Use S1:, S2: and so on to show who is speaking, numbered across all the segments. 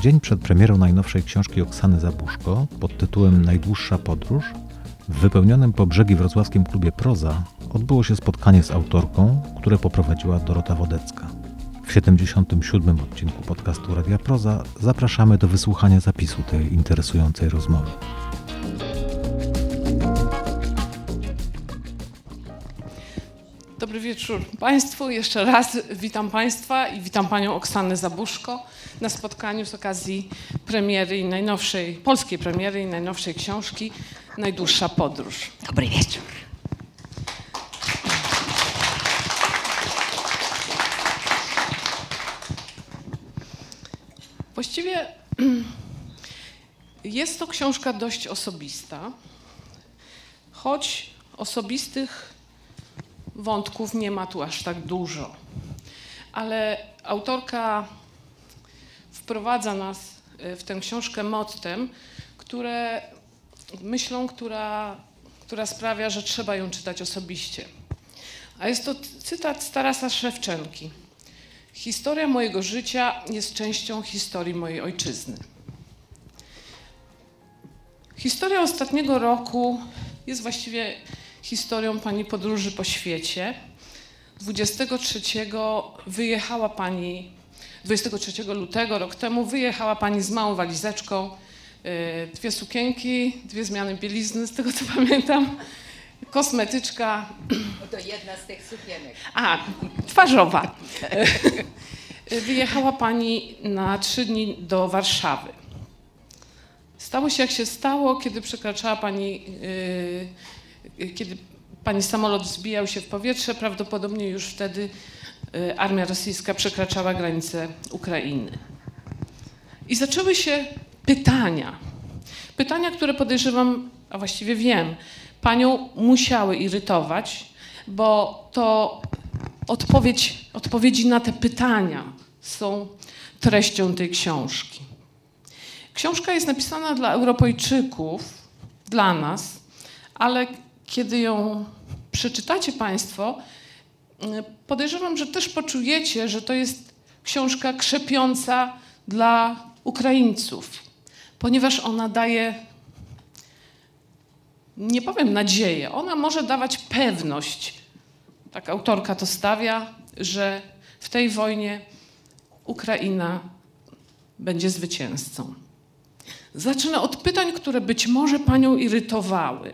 S1: dzień przed premierą najnowszej książki Oksany Zabuszko pod tytułem Najdłuższa podróż w wypełnionym po brzegi wrocławskim klubie Proza odbyło się spotkanie z autorką, które poprowadziła Dorota Wodecka. W 77. odcinku podcastu Radia Proza zapraszamy do wysłuchania zapisu tej interesującej rozmowy.
S2: Dobry wieczór Państwu. Jeszcze raz witam Państwa i witam Panią Oksanę Zabuszko na spotkaniu z okazji premiery najnowszej, polskiej premiery i najnowszej książki Najdłuższa podróż.
S3: Dobry wieczór.
S2: Właściwie jest to książka dość osobista, choć osobistych wątków nie ma tu aż tak dużo. Ale autorka wprowadza nas e, w tę książkę mottem, które myślą, która, która sprawia, że trzeba ją czytać osobiście. A jest to cytat z Tarasa Szewczenki. Historia mojego życia jest częścią historii mojej ojczyzny. Historia ostatniego roku jest właściwie historią Pani podróży po świecie. 23 wyjechała Pani, 23 lutego rok temu wyjechała Pani z małą walizeczką, y, dwie sukienki, dwie zmiany bielizny, z tego co pamiętam, kosmetyczka.
S3: To jedna z tych sukienek.
S2: A, twarzowa. Wyjechała Pani na trzy dni do Warszawy. Stało się jak się stało, kiedy przekraczała Pani, yy, kiedy Pani samolot zbijał się w powietrze, prawdopodobnie już wtedy yy, armia rosyjska przekraczała granicę Ukrainy. I zaczęły się pytania. Pytania, które podejrzewam, a właściwie wiem, Panią musiały irytować, bo to odpowiedź, odpowiedzi na te pytania są treścią tej książki. Książka jest napisana dla Europejczyków, dla nas, ale kiedy ją przeczytacie Państwo, podejrzewam, że też poczujecie, że to jest książka krzepiąca dla Ukraińców, ponieważ ona daje, nie powiem nadzieję, ona może dawać pewność, tak autorka to stawia, że w tej wojnie Ukraina będzie zwycięzcą. Zacznę od pytań, które być może panią irytowały.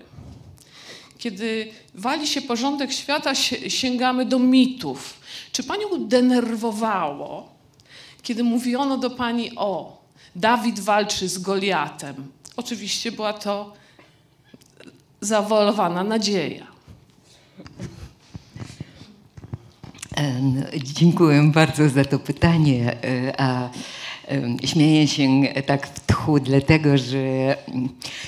S2: Kiedy wali się porządek świata, sięgamy do mitów. Czy panią denerwowało, kiedy mówiono do pani o Dawid walczy z Goliatem? Oczywiście była to zawolowana nadzieja.
S3: Dziękuję bardzo za to pytanie. A śmieję się tak w tchu, dlatego że,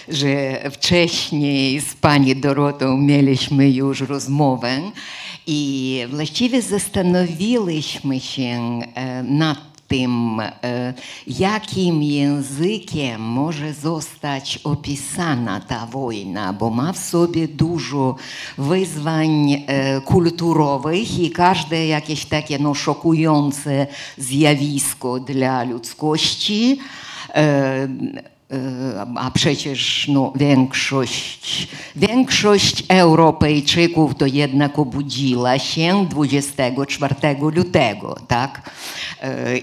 S3: że wcześniej z pani Dorotą mieliśmy już rozmowę i właściwie zastanowiliśmy się nad tym, jakim językiem może zostać opisana ta wojna, bo ma w sobie dużo wyzwań kulturowych i każde jakieś takie no, szokujące zjawisko dla ludzkości. A przecież no, większość, większość Europejczyków to jednak obudziła się 24 lutego, tak?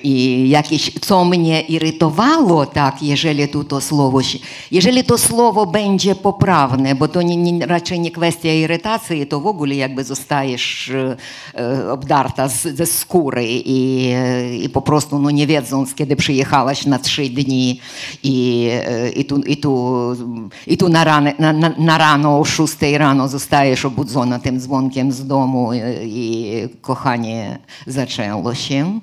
S3: I jakieś, co mnie irytowało, tak, jeżeli tu to słowo, jeżeli to słowo będzie poprawne, bo to nie, nie, raczej nie kwestia irytacji, to w ogóle jakby zostajesz obdarta z, ze skóry i, i po prostu no, nie wiedząc, kiedy przyjechałaś na trzy dni i i tu, i tu, i tu na, rano, na, na rano o 6 rano zostajesz obudzona tym dzwonkiem z domu i, i kochanie zaczęło się,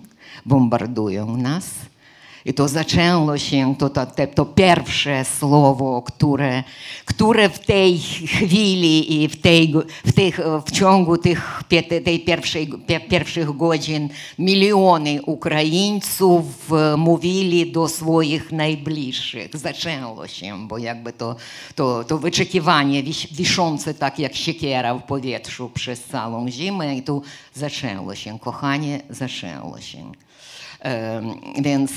S3: bombardują nas. I to zaczęło się, to, to, to pierwsze słowo, które, które w tej chwili i w, tej, w, tych, w ciągu tych, tej pierwszej, pierwszych godzin miliony Ukraińców mówili do swoich najbliższych. Zaczęło się, bo jakby to, to, to wyczekiwanie wiszące tak jak siekiera w powietrzu przez całą zimę i tu zaczęło się, kochanie zaczęło się. Więc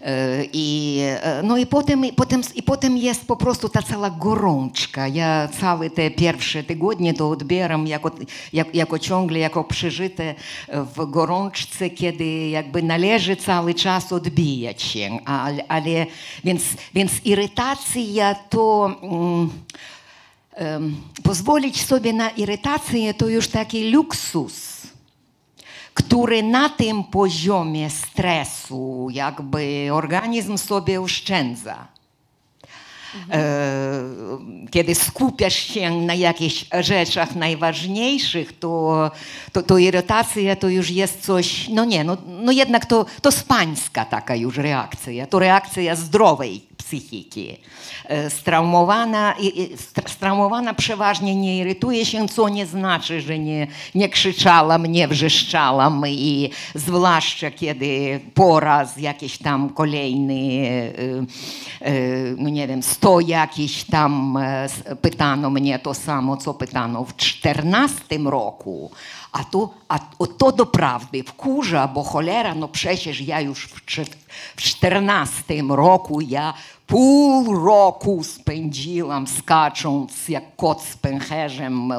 S3: E, I, e, no i potem, i, potem, I potem jest po prostu ta cała gorączka. Ja całe te pierwsze tygodnie to odbieram jako, jak, jako ciągle, jako przeżyte w gorączce, kiedy jakby należy cały czas odbijać się. Ale, ale więc, więc irytacja to... Em, pozwolić sobie na irytację to już taki luksus który na tym poziomie stresu jakby organizm sobie oszczędza. E, Kiedy skupiasz się na jakichś rzeczach najważniejszych, to, to, to irytacja to już jest coś, no nie, no, no jednak to, to spańska taka już reakcja, to reakcja zdrowej psychiki. E, Straumowana, straumowana przeważnie nie irytuje się, co nie znaczy, że nie, nie krzyczałam, nie wrzeszczałam i zwłaszcza kiedy po raz jakiś tam kolejny, e, e, no nie wiem, sto jakiś tam pytano mnie to samo, co pytano w 14 roku. A to, a to doprawdy wkurza, bo cholera, no przecież ja już w, w 14 roku ja pół roku spędziłam skacząc jak kot z pęcherzem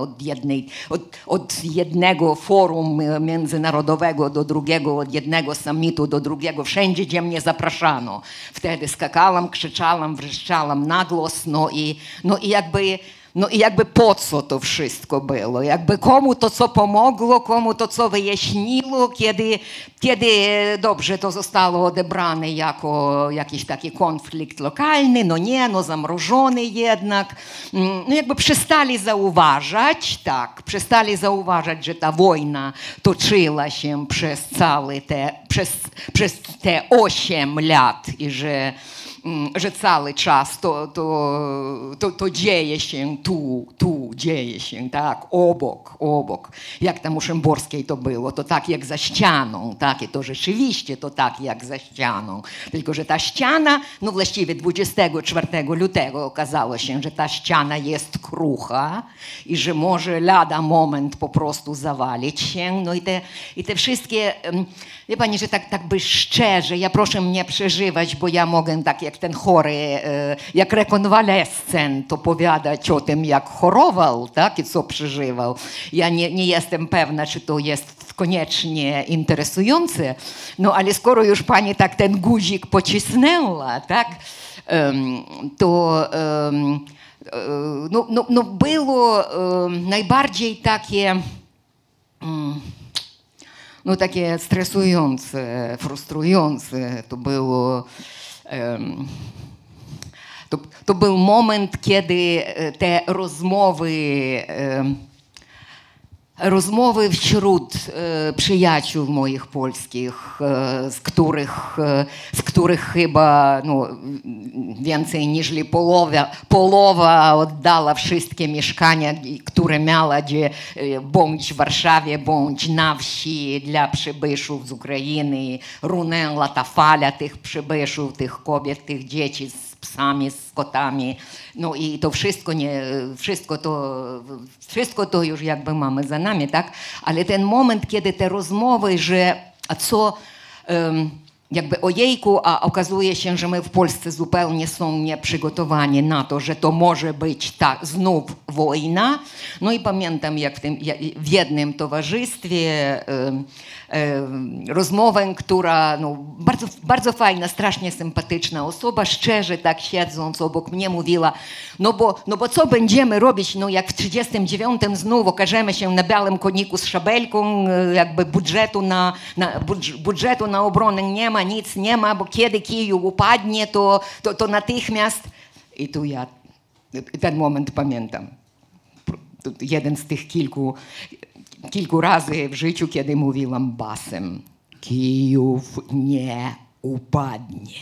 S3: od, jednego forum międzynarodowego do drugiego, od jednego summitu do drugiego, wszędzie, gdzie mnie zapraszano. Wtedy skakałam, krzyczałam, wrzeszczałam na głos, no i, no i jakby no i jakby po co to wszystko było? Jakby komu to co pomogło, komu to co wyjaśniło, kiedy, kiedy dobrze to zostało odebrane jako jakiś taki konflikt lokalny, no nie, no zamrożony jednak. Mm, No jakby przestali zauważać, tak, przestali zauważać, że ta wojna toczyła się przez całe te, przez, przez te 8 lat i że że cały czas to, to, to, to dzieje się tu, tu dzieje się, tak, obok, obok. Jak tam u Szymborskiej to było, to tak jak za ścianą, tak, i to rzeczywiście to tak jak za ścianą. Tylko, że ta ściana, no właściwie 24 lutego okazało się, że ta ściana jest krucha i że może lada moment po prostu zawalić się. No i te, i te wszystkie, wie pani, że tak, tak by szczerze, ja proszę mnie przeżywać, bo ja mogę tak jak ten chory, e, jak rekonwalescent opowiadać o tym, jak chorował, tak, i co przeżywał. Ja nie, nie jestem pewna, czy to jest koniecznie interesujące, no ale skoro już pani tak ten guzik pocisnęła, tak, to e, no, no, no było najbardziej takie mm, frustrujące. To było. em, to, to był moment, kiedy e, te rozmowy, em, rozmowy wśród e, przyjaciół moich polskich, e, z których, e, z których chyba no, więcej niż połowa, połowa oddała wszystkie mieszkania, które miała gdzie, e, bądź w Warszawie, bądź na wsi dla przybyszów z Ukrainy. Runęła ta fala tych przybyszów, tych kobiet, tych dzieci psami, z kotami. No i to wszystko, nie, wszystko, to, wszystko to już jakby mamy za nami, tak? Ale ten moment, kiedy te rozmowy, że a co... jakby ojejku, a okazuje się, że my w Polsce zupełnie są nieprzygotowani na to, że to może być ta znów wojna. No i pamiętam, jak w, tym, w jednym towarzystwie rozmowę, która no, bardzo, bardzo fajna, strasznie sympatyczna osoba, szczerze tak siedząc obok mnie mówiła, no bo, no bo co będziemy robić, no jak w 39 znów okażemy się na białym koniku z szabelką, e, jakby budżetu na, na, budż- budżetu na obronę. Nie ma, nic nie ma, bo kiedy Kijów upadnie, to, to, to natychmiast... I tu ja ten moment pamiętam. Jeden z tych kilku, razy w życiu, kiedy mówiłam basem. Kijów nie upadnie.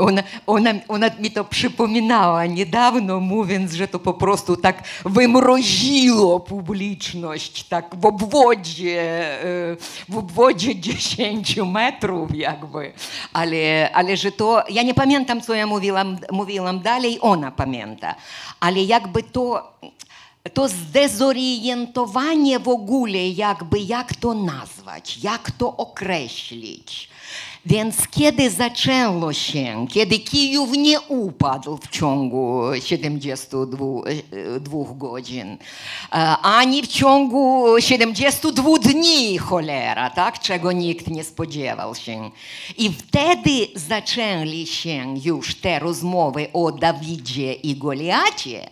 S3: Ona, ona, ona mi to przypominała niedawno, mówiąc, że to po prostu tak wymroziło publiczność, tak w obwodzie, e, w obwodzie 10 metrów jakby. Ale, ale że to, ja nie pamiętam, co ja mówiłam, mówiłam dalej, ona pamięta. Ale jakby to to zdezorientowanie w ogóle, jakby jak to nazwać, jak to określić. Więc kiedy zaczęło się, kiedy Kijów nie upadł w ciągu 72 godzin, e, ani w ciągu 72 dni, cholera, tak? czego nikt nie spodziewał się. I wtedy zaczęli się już te rozmowy o Dawidzie i Goliacie,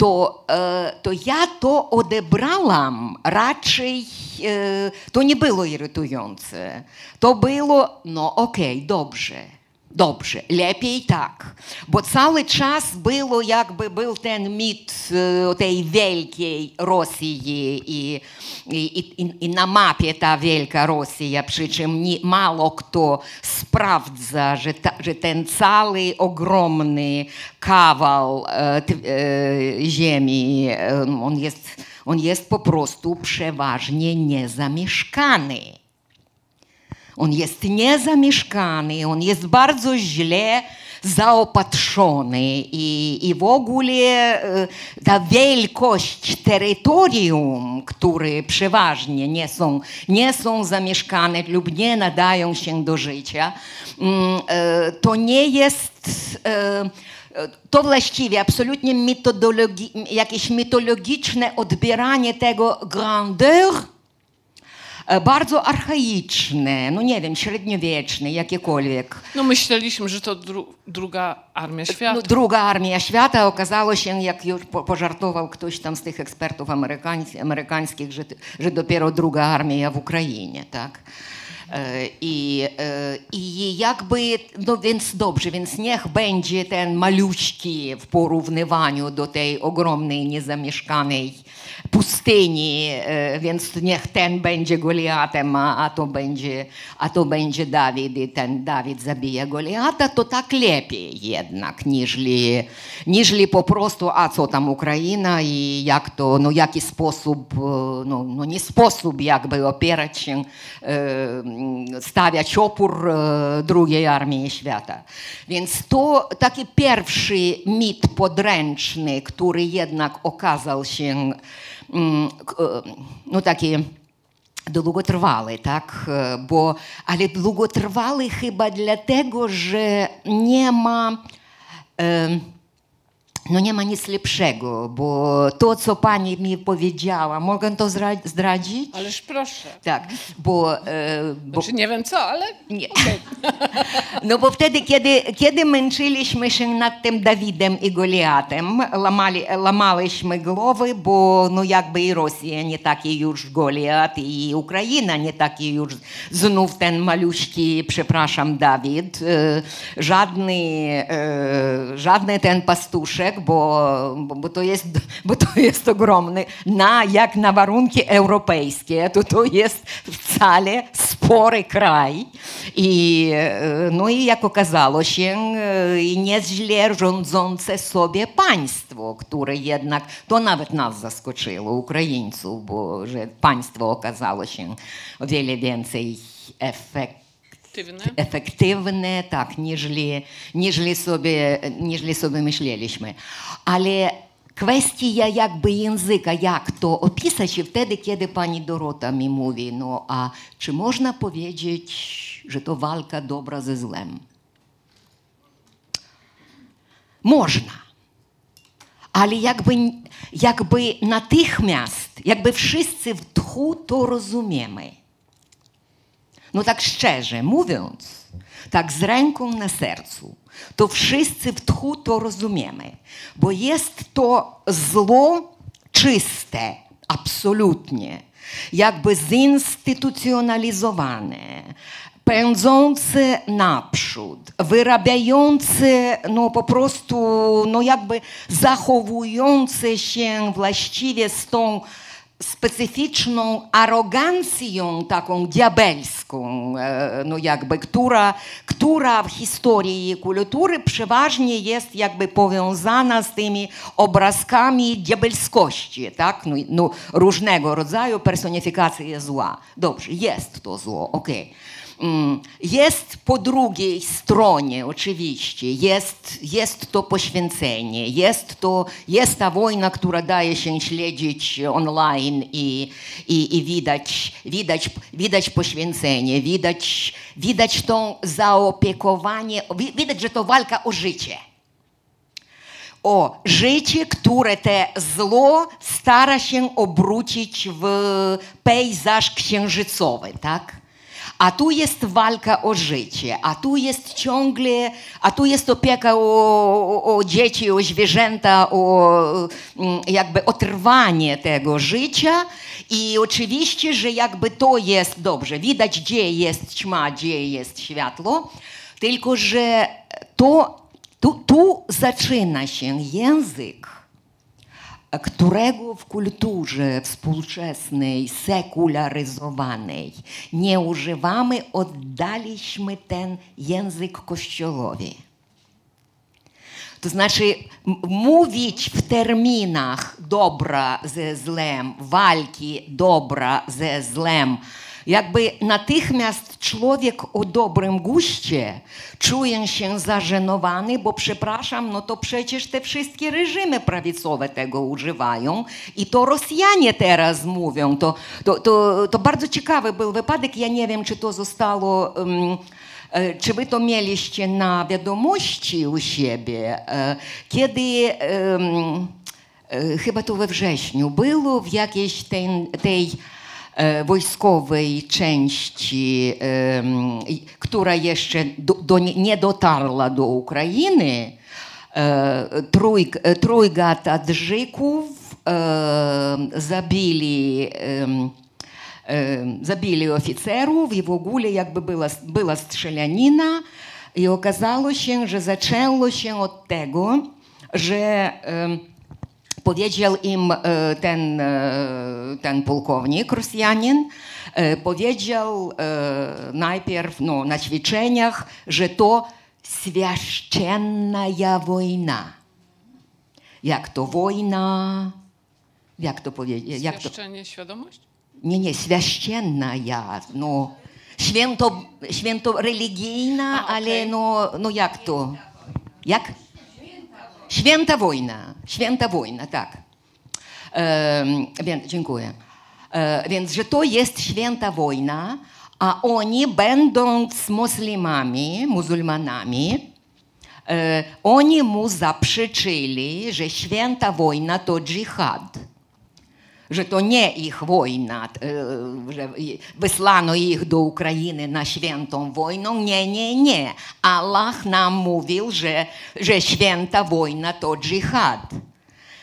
S3: to, e, to ja to odebrałam raczej, e, to nie było irytujące. To było, no okej, dobrze, dobrze, lepiej tak. Bo cały czas było jakby był ten mit e, tej wielkiej Rosji i, i, i, i na mapie ta wielka Rosja, przy czym nie, mało kto sprawdza, że, ta, że ten cały ogromny kawał e, e, ziemi, e, on, jest, on jest po prostu przeważnie niezamieszkany. On jest niezamieszkany, on jest bardzo źle zaopatrzony i, i w ogóle e, ta wielkość terytorium, które przeważnie nie są, nie są zamieszkane lub nie nadają się do życia, mm, e, to nie jest e, to właściwie absolutnie metodologi, jakieś mitologiczne odbieranie tego grandeur bardzo archaiczne, no nie wiem, średniowieczne, jakiekolwiek.
S2: No myśleliśmy, że to dru druga armia świata.
S3: No, druga armia świata okazało się, jak już po, pożartował ktoś tam z tych ekspertów amerykańs amerykańskich, że, że dopiero druga armia w Ukrainie, tak? E, I, e, I jakby, no więc dobrze, więc niech będzie ten maluśki w porównywaniu do tej ogromnej, niezamieszkanej pustyni, e, więc niech ten będzie Goliatem, a, a, to będzie, a to będzie Dawid i ten Dawid zabija Goliata, to tak lepiej jednak, niżli, niżli po prostu, a co tam Ukraina i jak to, no jaki sposób, no, no nie sposób jakby opierać się, stawiać opór drugiej armii świata. Więc to taki pierwszy mit podręczny, który jednak okazał się no taki długotrwały, tak? Bo, ale długotrwały chyba dlatego, że nie ma no nie ma nic lepszego, bo to, co pani mi powiedziała, mogę to zdradzić?
S2: Ależ proszę.
S3: Tak, bo...
S2: Bo... Znaczy nie wiem co, ale...
S3: Nie. Okay. No bo wtedy, kiedy, kiedy męczyliśmy się nad tym Dawidem i Goliatem, lamali, lamaliśmy głowy, bo no jakby i Rosja nie taki już Goliat i Ukraina nie taki już znów ten maluśki, przepraszam, Dawid. Żadny, żadny ten pastuszek, bo, bo, to jest, bo to jest ogromny, na, jak na warunki europejskie, to to jest wcale spory kraj. I, no i jak okazało się, nieźle rządzące sobie państwo, które jednak, to nawet nas zaskoczyło, Ukraińców, bo że państwo okazało się o wiele więcej efekt
S2: efektywne,
S3: efektywne tak, niżli, niżli, sobie, niżli sobie myśleliśmy. Ale kwestia jakby języka, jak to opisać się wtedy, kiedy pani Dorota mi mówi, no a czy można powiedzieć, że to walka dobra ze złem? Można. Ale jakby, jakby natychmiast, jakby wszyscy w tchu to rozumiemy. No tak szczerze mówiąc, tak z ręką na sercu, to wszyscy w tchu to rozumiemy, bo jest to zło czyste, absolutnie, jakby zinstytucjonalizowane, pędzące naprzód, wyrabiające, no po prostu, no jakby zachowujące się właściwie z tą specyficzną arogancją taką diabelską, e, no jakby, która, która w historii kultury przeważnie jest jakby powiązana z tymi obrazkami diabelskości, tak? No, no różnego rodzaju personifikacji zła. Dobrze, jest to zło, okej. Okay. Mm, Jest po drugiej stronie, oczywiście, jest, jest to poświęcenie, jest, to, jest ta wojna, która daje się śledzić online i, i, i widać, widać, widać poświęcenie, widać, widać to zaopiekowanie, wi- widać, że to walka o życie. O życie, które te zło stara się obrócić w pejzaż księżycowy, tak? A tu jest walka o życie, a tu jest ciągle, a tu jest opieka o, o, o dzieci, o zwierzęta, o mm, jakby otrwanie tego życia. I oczywiście, że jakby to jest dobrze, widać, gdzie jest ćma, gdzie jest światło, tylko że to, tu, tu zaczyna się język którego w kulturze współczesnej, sekularyzowanej nie używamy, oddaliśmy ten język kościołowi. To znaczy mówić w terminach dobra ze złem, walki dobra ze złem, jakby natychmiast człowiek o dobrym guście czuje się zażenowany, bo przepraszam, no to przecież te wszystkie reżimy prawicowe tego używają i to Rosjanie teraz mówią. To, to, to, to bardzo ciekawy był wypadek, ja nie wiem, czy to zostało... E, Czy wy to mieliście na wiadomości u siebie, e, kiedy e, chyba to we wrześniu było w jakiejś tej, tej wojskowej części, która jeszcze do, do, nie- dotarła do Ukrainy, e, trój, e, trójga Tadżyków e, zabili e, zabili oficerów i w ogóle jakby była, była strzelanina i okazało się, że zaczęło się od tego, że e, powiedział im e, ten, e, ten pułkownik Rosjanin, e, powiedział najpierw no, na ćwiczeniach, że to świaszczenna wojna. Jak to wojna? Jak to powiedzieć? Jak to?
S2: Świadomość?
S3: Nie, nie, święcienna ja, no, święto, święto religijna,
S2: A,
S3: ale
S2: okej.
S3: no, no jak to? Jak? Święta wojna, święta wojna, tak. Em, więc, dziękuję. E, więc, że to jest święta wojna, a oni będąc muslimami, muzułmanami, e, oni mu zaprzeczyli, że święta wojna to dżihad że to nie ich wojna, e, że wysłano ich do Ukrainy na świętą wojną. Nie, nie, nie. Allah nam mówił, że, że święta wojna to dżihad.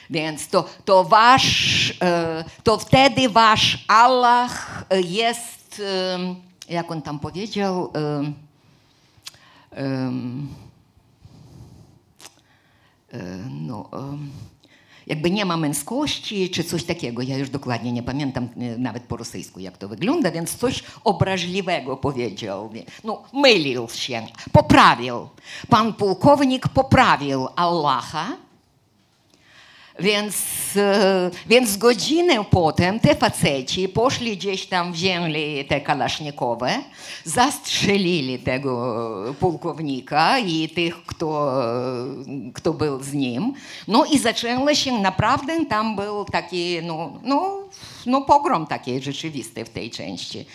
S3: Więc to, to wasz, e, to wtedy wasz Allah jest, e, jak on tam powiedział, no, jakby nie ma męskości, czy coś takiego. Ja już dokładnie nie pamiętam e, nawet po rosyjsku, jak to wygląda, więc coś obraźliwego powiedział. No, mylił się, poprawił. Pan pułkownik poprawił Allaha, więc, e, więc godzinę potem te faceci poszli gdzieś tam, wzięli te kalasznikowe, zastrzelili tego pułkownika i tych, kto, kto był z nim. No i zaczęło się naprawdę, tam był taki, no, no, no pogrom taki rzeczywisty w tej części.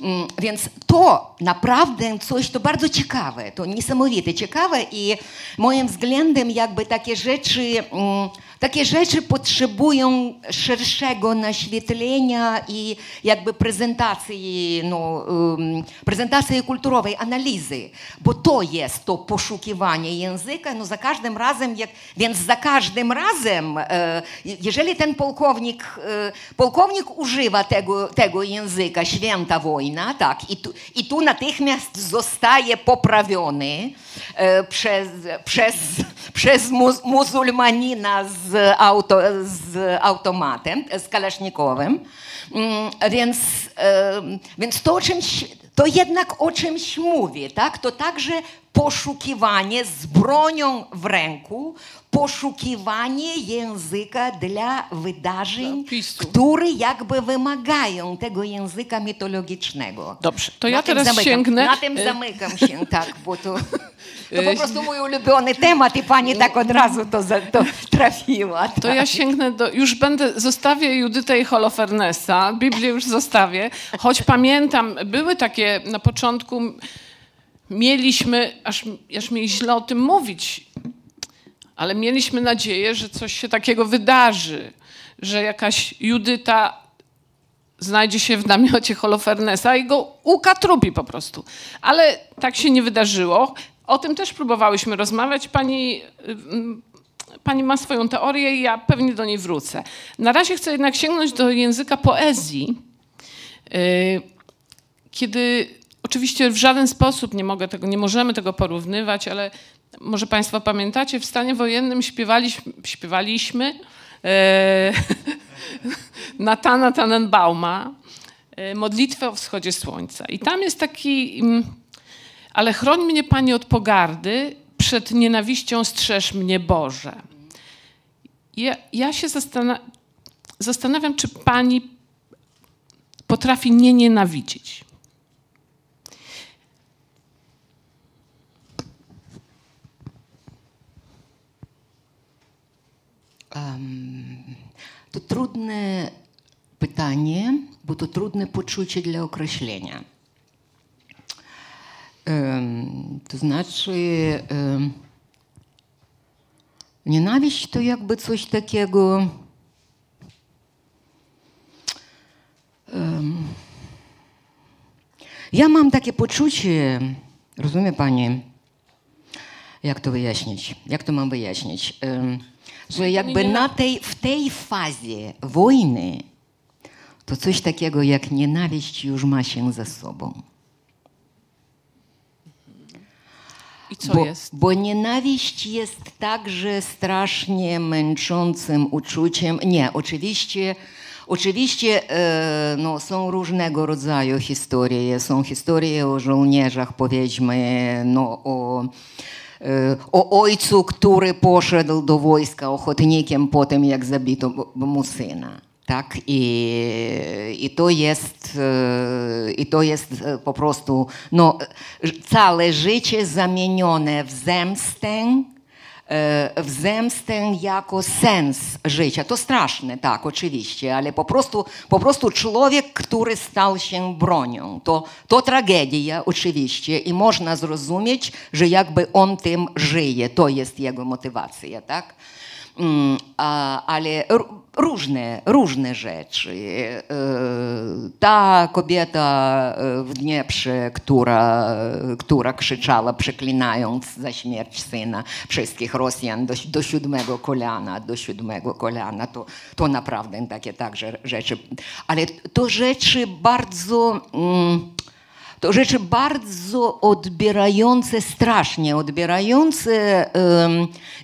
S3: Mm, Więc to naprawdę coś, to bardzo ciekawe, to niesamowite ciekawe i moim względem jakby takie rzeczy, mm, takie rzeczy potrzebują szerszego naświetlenia i jakby prezentacji, no, prezentacji kulturowej, analizy, bo to jest to poszukiwanie języka, no za każdym razem, jak, więc za każdym razem, e, jeżeli ten pułkownik, e, pułkownik używa tego, tego języka, święta wojna, tak, i tu, i tu natychmiast zostaje poprawiony e, przez, przez, przez muz, muzułmanina z, auto, z automatem, z kalasznikowym. Mm, Więc, więc to, czymś, to jednak o czymś mówi, tak? To także poszukiwanie z bronią w ręku, poszukiwanie języka dla wydarzeń,
S2: Dla
S3: które jakby wymagają tego języka mitologicznego.
S2: Dobrze, to
S3: Na
S2: ja teraz
S3: zamykam,
S2: sięgnę.
S3: Na tym
S2: e,
S3: zamykam się, tak, bo to, to po prostu mój ulubiony temat i pani tak od razu to, to trafiła.
S2: To
S3: tak.
S2: ja sięgnę do. Już będę. Zostawię Judytę i Holofernesa. Biblię już zostawię. Choć pamiętam, były takie na początku. Mieliśmy, aż, aż mi źle o tym mówić, ale mieliśmy nadzieję, że coś się takiego wydarzy, że jakaś Judyta znajdzie się w namiocie Holofernesa i go ukatrupi po prostu. Ale tak się nie wydarzyło. O tym też próbowałyśmy rozmawiać. Pani, ym, pani ma swoją teorię i ja pewnie do niej wrócę. Na razie chcę jednak sięgnąć do języka poezji. Yy, Kiedy oczywiście w żaden sposób nie mogę tego, nie możemy tego porównywać, ale może Państwo pamiętacie, w stanie wojennym śpiewaliśmy, śpiewaliśmy e, Natana Tannenbauma, e, modlitwę o wschodzie słońca. I tam jest taki, mm, ale chroń mnie Panie od pogardy, przed nienawiścią strzeż mnie Boże. Ja, ja się zastan- zastanawiam, czy Pani potrafi nie nienawidzić.
S3: To trudne pytanie, bo to trudne poczucie dla. Em, To znaczy, nienawiść to jakby coś takiego. Ja mam takie poczucie, rozumie pani, jak to wyjaśnić? Jak to mam wyjaśnić? Że jakby na tej, w tej fazie wojny to coś takiego jak nienawiść już ma się ze sobą.
S2: I co
S3: bo,
S2: jest?
S3: Bo nienawiść jest także strasznie męczącym uczuciem. Nie, oczywiście, oczywiście e, no, są różnego rodzaju historie. Są historie o żołnierzach, powiedzmy, no, o, o ojcu, który poszedł do wojska ochotnikiem po tym, jak zabito mu syna. Tak? I, i, to jest, I to jest po prostu no, całe życie zamienione w zemstę, w zemstę jako sens życia. To straszne, tak, oczywiście, ale po prostu, po prostu człowiek, który stał się bronią. To, to tragedia, oczywiście, i można zrozumieć, że jakby on tym żyje. To jest jego motywacja, tak? Ale różne, różne rzeczy. Ta kobieta w Dnieprze, która, która krzyczała, przeklinając za śmierć syna wszystkich Rosjan do, do siódmego kolana, do siódmego kolana, to, to naprawdę takie także rzeczy. Ale to rzeczy bardzo... Mm, to rzeczy bardzo odbierające, strasznie odbierające.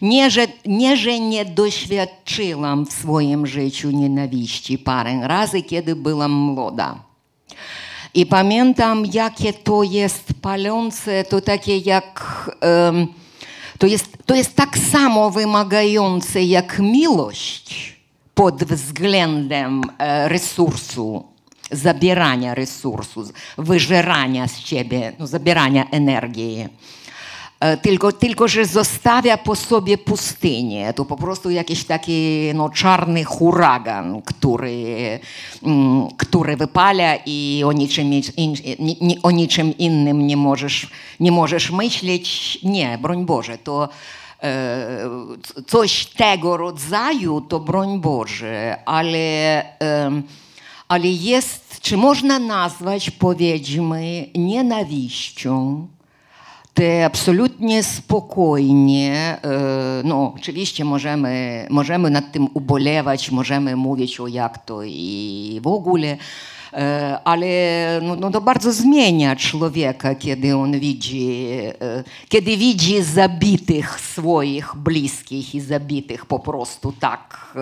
S3: nie, że, nie, że nie doświadczyłam w swoim życiu nienawiści parę razy, kiedy byłam młoda. I pamiętam, jakie to jest palące, to takie jak. to, jest, to jest tak samo wymagające jak miłość pod względem e, resursu, zabierania resursu, wyżerania z siebie, no, zabierania energii. E, Tylko, tylko, że zostawia po sobie pustynię. To po prostu jakiś taki no, czarny huragan, który, mm, który wypala i o niczym, o niczym innym nie możesz, nie możesz myśleć. Nie, broń Boże, to e, coś tego rodzaju, to broń Boże, ale, em, ale jest, czy można nazwać, powiedzmy, nienawiścią, te absolutnie spokojnie, e, no oczywiście możemy, możemy nad tym ubolewać, możemy mówić o jak to i w ogóle, e, ale no, no to bardzo zmienia człowieka, kiedy on widzi, e, kiedy widzi zabitych swoich bliskich i zabitych po prostu tak,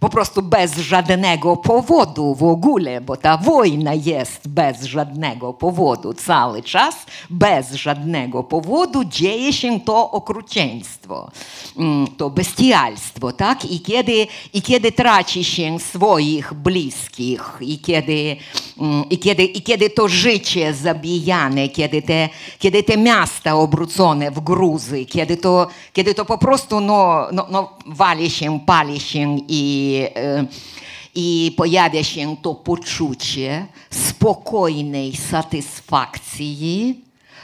S3: po prostu bez żadnego powodu w ogóle, bo ta wojna jest bez żadnego powodu cały czas, bez żadnego powodu dzieje się to okrucieństwo, mm, to bestialstwo, tak? I kiedy, i kiedy traci się swoich bliskich, i kiedy, mm, i kiedy, i kiedy to życie zabijane, kiedy te, kiedy te miasta obrócone w gruzy, kiedy to, kiedy to po prostu no, no, no, wali się, pali się i e, i pojawia się to poczucie spokojnej satysfakcji,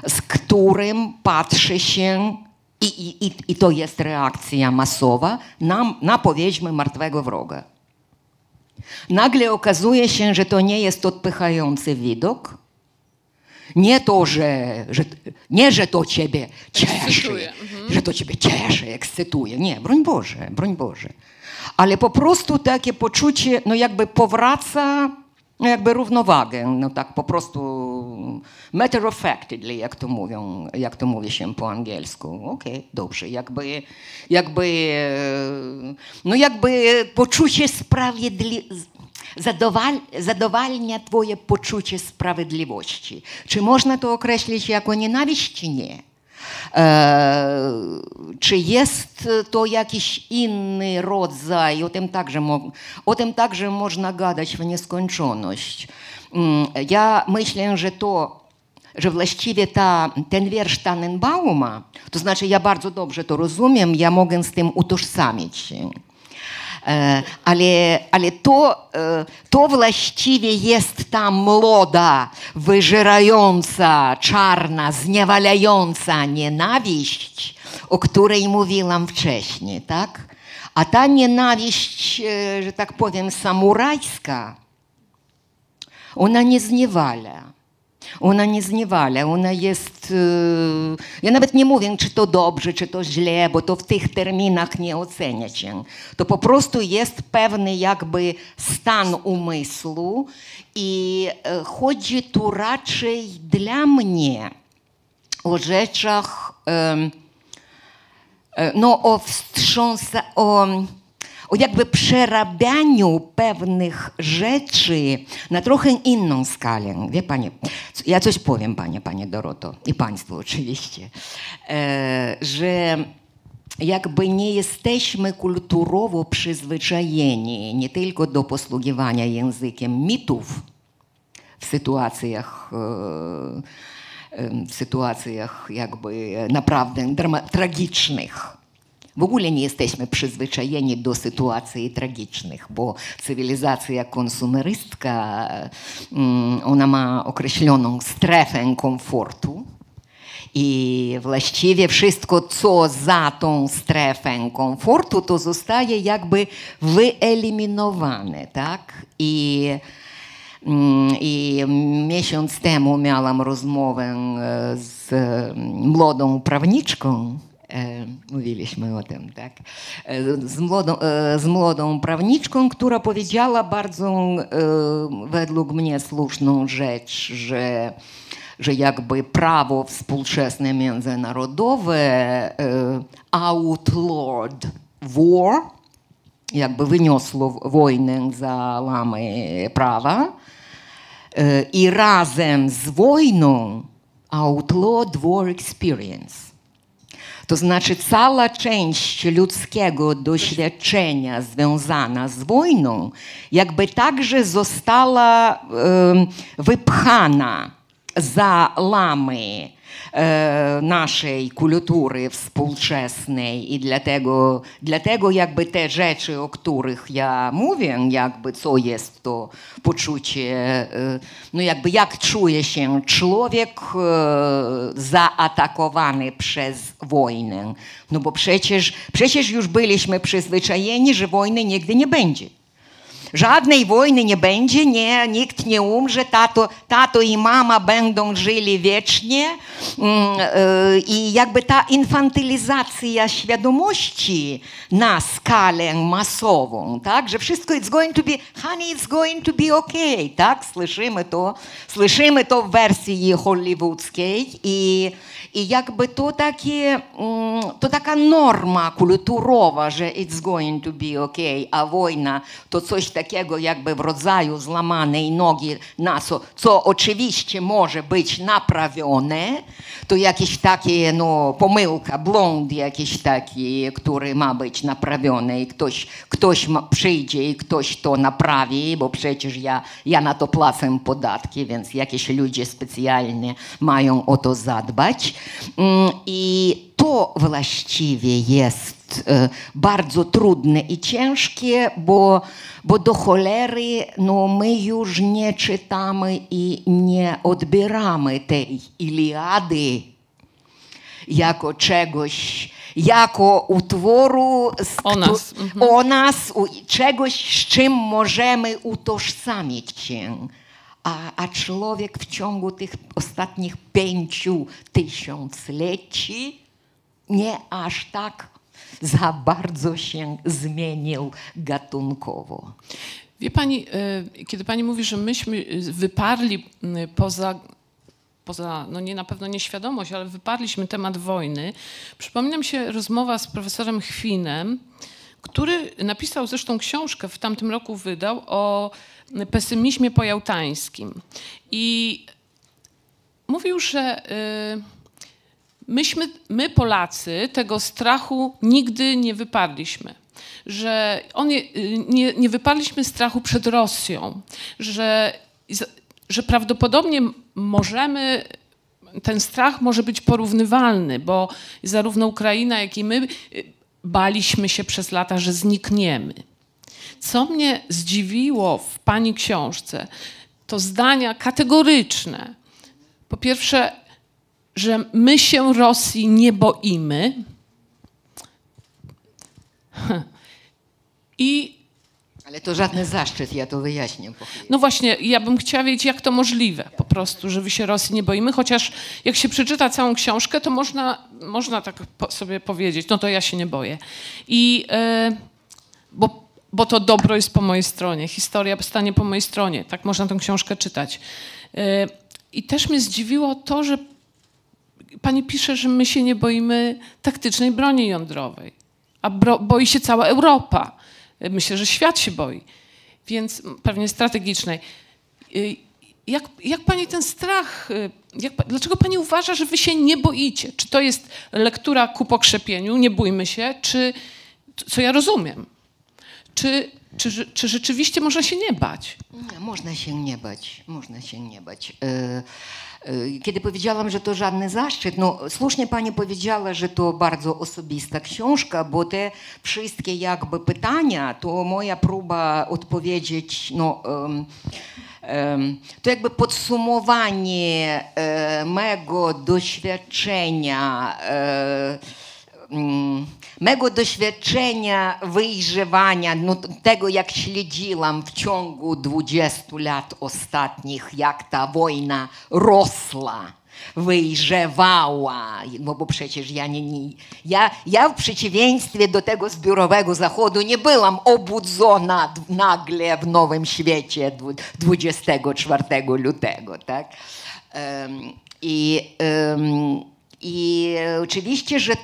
S3: z którym patrzy się, i, i, i, i to jest reakcja masowa, na, na powiedzmy martwego wroga. Nagle okazuje się, że to nie jest odpychający widok, nie to, że, że, nie, że to ciebie cieszy,
S2: Ekscytuje,
S3: że to ciebie cieszy, ekscytuje. Nie, broń Boże, broń Boże. Ale po prostu takie poczucie, no jakby powraca, no jakby równowagę, no tak po prostu matter of factly, jak to mówią, jak to mówi się po angielsku. Okej, okay, dobrze, jakby, jakby, no jakby poczucie sprawiedliwości zadowal, zadowalnia Twoje poczucie sprawiedliwości. Czy można to określić jako nienawiść, czy nie? E, czy jest to jakiś inny rodzaj? O tym, także, o tym także można gadać w nieskończoność. Mm, ja myślę, że to że właściwie ta, ten wiersz Tannenbauma, to znaczy ja bardzo dobrze to rozumiem, ja mogę z tym utożsamić się. Ale to, e, to właściwie jest ta młoda, wyżerająca, czarna, zniewalająca nienawiść, o której mówiłam wcześniej, tak? A ta nienawiść, że tak powiem, samurajska, ona nie zniewala. Ona nie zniewala, ona jest. Ja nawet nie mówię, czy to dobrze, czy to źle, bo to w tych terminach nie ocenia się. To po prostu jest pewny jakby stan umysłu i chodzi tu raczej dla mnie o rzeczach, no o wstrząsa, o jakby przerabianiu pewnych rzeczy na trochę inną skalę. Wie Pani, ja coś powiem Panie, Panie Doroto i Państwu oczywiście, e, że jakby nie jesteśmy kulturowo przyzwyczajeni nie tylko do posługiwania językiem mitów w sytuacjach e, w sytuacjach jakby naprawdę tragicznych, w ogóle nie jesteśmy przyzwyczajeni do sytuacji tragicznych, bo cywilizacja konsumerystka, mm, ona ma określoną strefę komfortu i właściwie wszystko, co za tą strefę komfortu, to zostaje jakby wyeliminowane, tak? I mm, i miesiąc temu miałam rozmowę e, z młodą prawniczką, mówiliśmy o tym, tak? E, z młodą, e, z młodą prawniczką, która powiedziała bardzo według mnie słuszną rzecz, że, że jakby prawo współczesne międzynarodowe outlawed war, jakby wyniosło wojnę za lamy prawa i razem z wojną outlawed war experience. To znaczy, cała część ludzkiego doświadczenia związana z wojną, jakby także została wypchana lamy E, naszej kultury współczesnej i dlatego, dlatego jakby te rzeczy, o których ja mówię, jakby co jest to poczucie, no jakby jak czuje się człowiek zaatakowany przez wojnę. No bo przecież, przecież już byliśmy przyzwyczajeni, że wojny nigdy nie będzie. Żadnej wojny nie będzie, nie, nikt nie umrze, tato, tato i mama będą żyli wiecznie. Mm, e, I jakby ta infantylizacja świadomości na skalę masową, tak, że wszystko it's going to be, honey, it's going to be okay, tak, słyszymy to, słyszymy to w wersji hollywoodzkiej i, i jakby to takie, mm, to taka norma kulturowa, że it's going to be okay, a wojna to coś takiego jakby w rodzaju złamanej nogi na co, co oczywiście może być naprawione, to jakieś takie, no, pomyłka, blond jakiś taki, który ma być naprawiony i ktoś, ktoś ma, przyjdzie i ktoś to naprawi, bo przecież ja, ja na to płacę podatki, więc jakieś ludzie specjalnie mają o to zadbać. Mm, I to właściwie jest e, bardzo trudne i ciężkie, bo, bo do cholery no, my już nie czytamy i nie odbieramy tej Iliady jako czegoś, jako utworu z
S2: O nas, mhm.
S3: o nas, u, czegoś, z czym możemy utożsamić się. A, a człowiek w ciągu tych ostatnich pięciu tysiącleci nie aż tak za bardzo się zmienił gatunkowo.
S2: Wie pani, y, kiedy pani mówi, że myśmy y, wyparli poza, poza no nie na pewno nieświadomość, ale wyparliśmy temat wojny, przypomina mi się rozmowa z profesorem Chwinem, który napisał zresztą książkę, w tamtym roku wydał, o pesymizmie pojałtańskim. I mówił, że y, myśmy, my Polacy tego strachu nigdy nie wyparliśmy. Że on nie, nie, nie wyparliśmy strachu przed Rosją, że, że prawdopodobnie możemy, ten strach może być porównywalny, bo zarówno Ukraina, jak i my y, baliśmy się przez lata, że znikniemy. Co mnie zdziwiło w pani książce, to zdania kategoryczne. Po pierwsze, że my się Rosji nie boimy. I
S3: Ale to żadny zaszczyt, ja to wyjaśnię.
S2: no właśnie, ja bym chciała wiedzieć, jak to możliwe po prostu, że wy się Rosji nie boimy, chociaż jak się przeczyta całą książkę, to można, można tak sobie powiedzieć, no to ja się nie boję. I e, bo, bo to dobro jest po mojej stronie, historia stanie po mojej stronie, tak można tę książkę czytać. E, I też mnie zdziwiło to, że pani pisze, że my się nie boimy taktycznej broni jądrowej, a bro, boi się cała Europa. Myślę, że świat się boi, więc pewnie strategicznej. Y, Jak, jak pani ten strach, y, jak, dlaczego pani uważa, że wy się nie boicie? Czy to jest lektura ku pokrzepieniu, nie bójmy się, czy, co ja rozumiem, czy, czy, czy, czy rzeczywiście można się nie bać?
S3: Można się nie bać, można się nie bać. E, Kiedy powiedziałam, że to żadny zaszczyt, no słusznie pani powiedziała, że to bardzo osobista książka, bo te wszystkie jakby pytania, to moja próba odpowiedzieć, no em, em, to jakby podsumowanie e, mego doświadczenia mm, mego doświadczenia wyjrzewania, no, tego jak śledziłam w ciągu 20 lat ostatnich, jak ta wojna rosła, wyjrzewała, no bo przecież ja nie, nie ja, ja w przeciwieństwie do tego zbiorowego zachodu nie byłam obudzona nagle w nowym świecie dwu- 24 lutego, tak? Em, I em,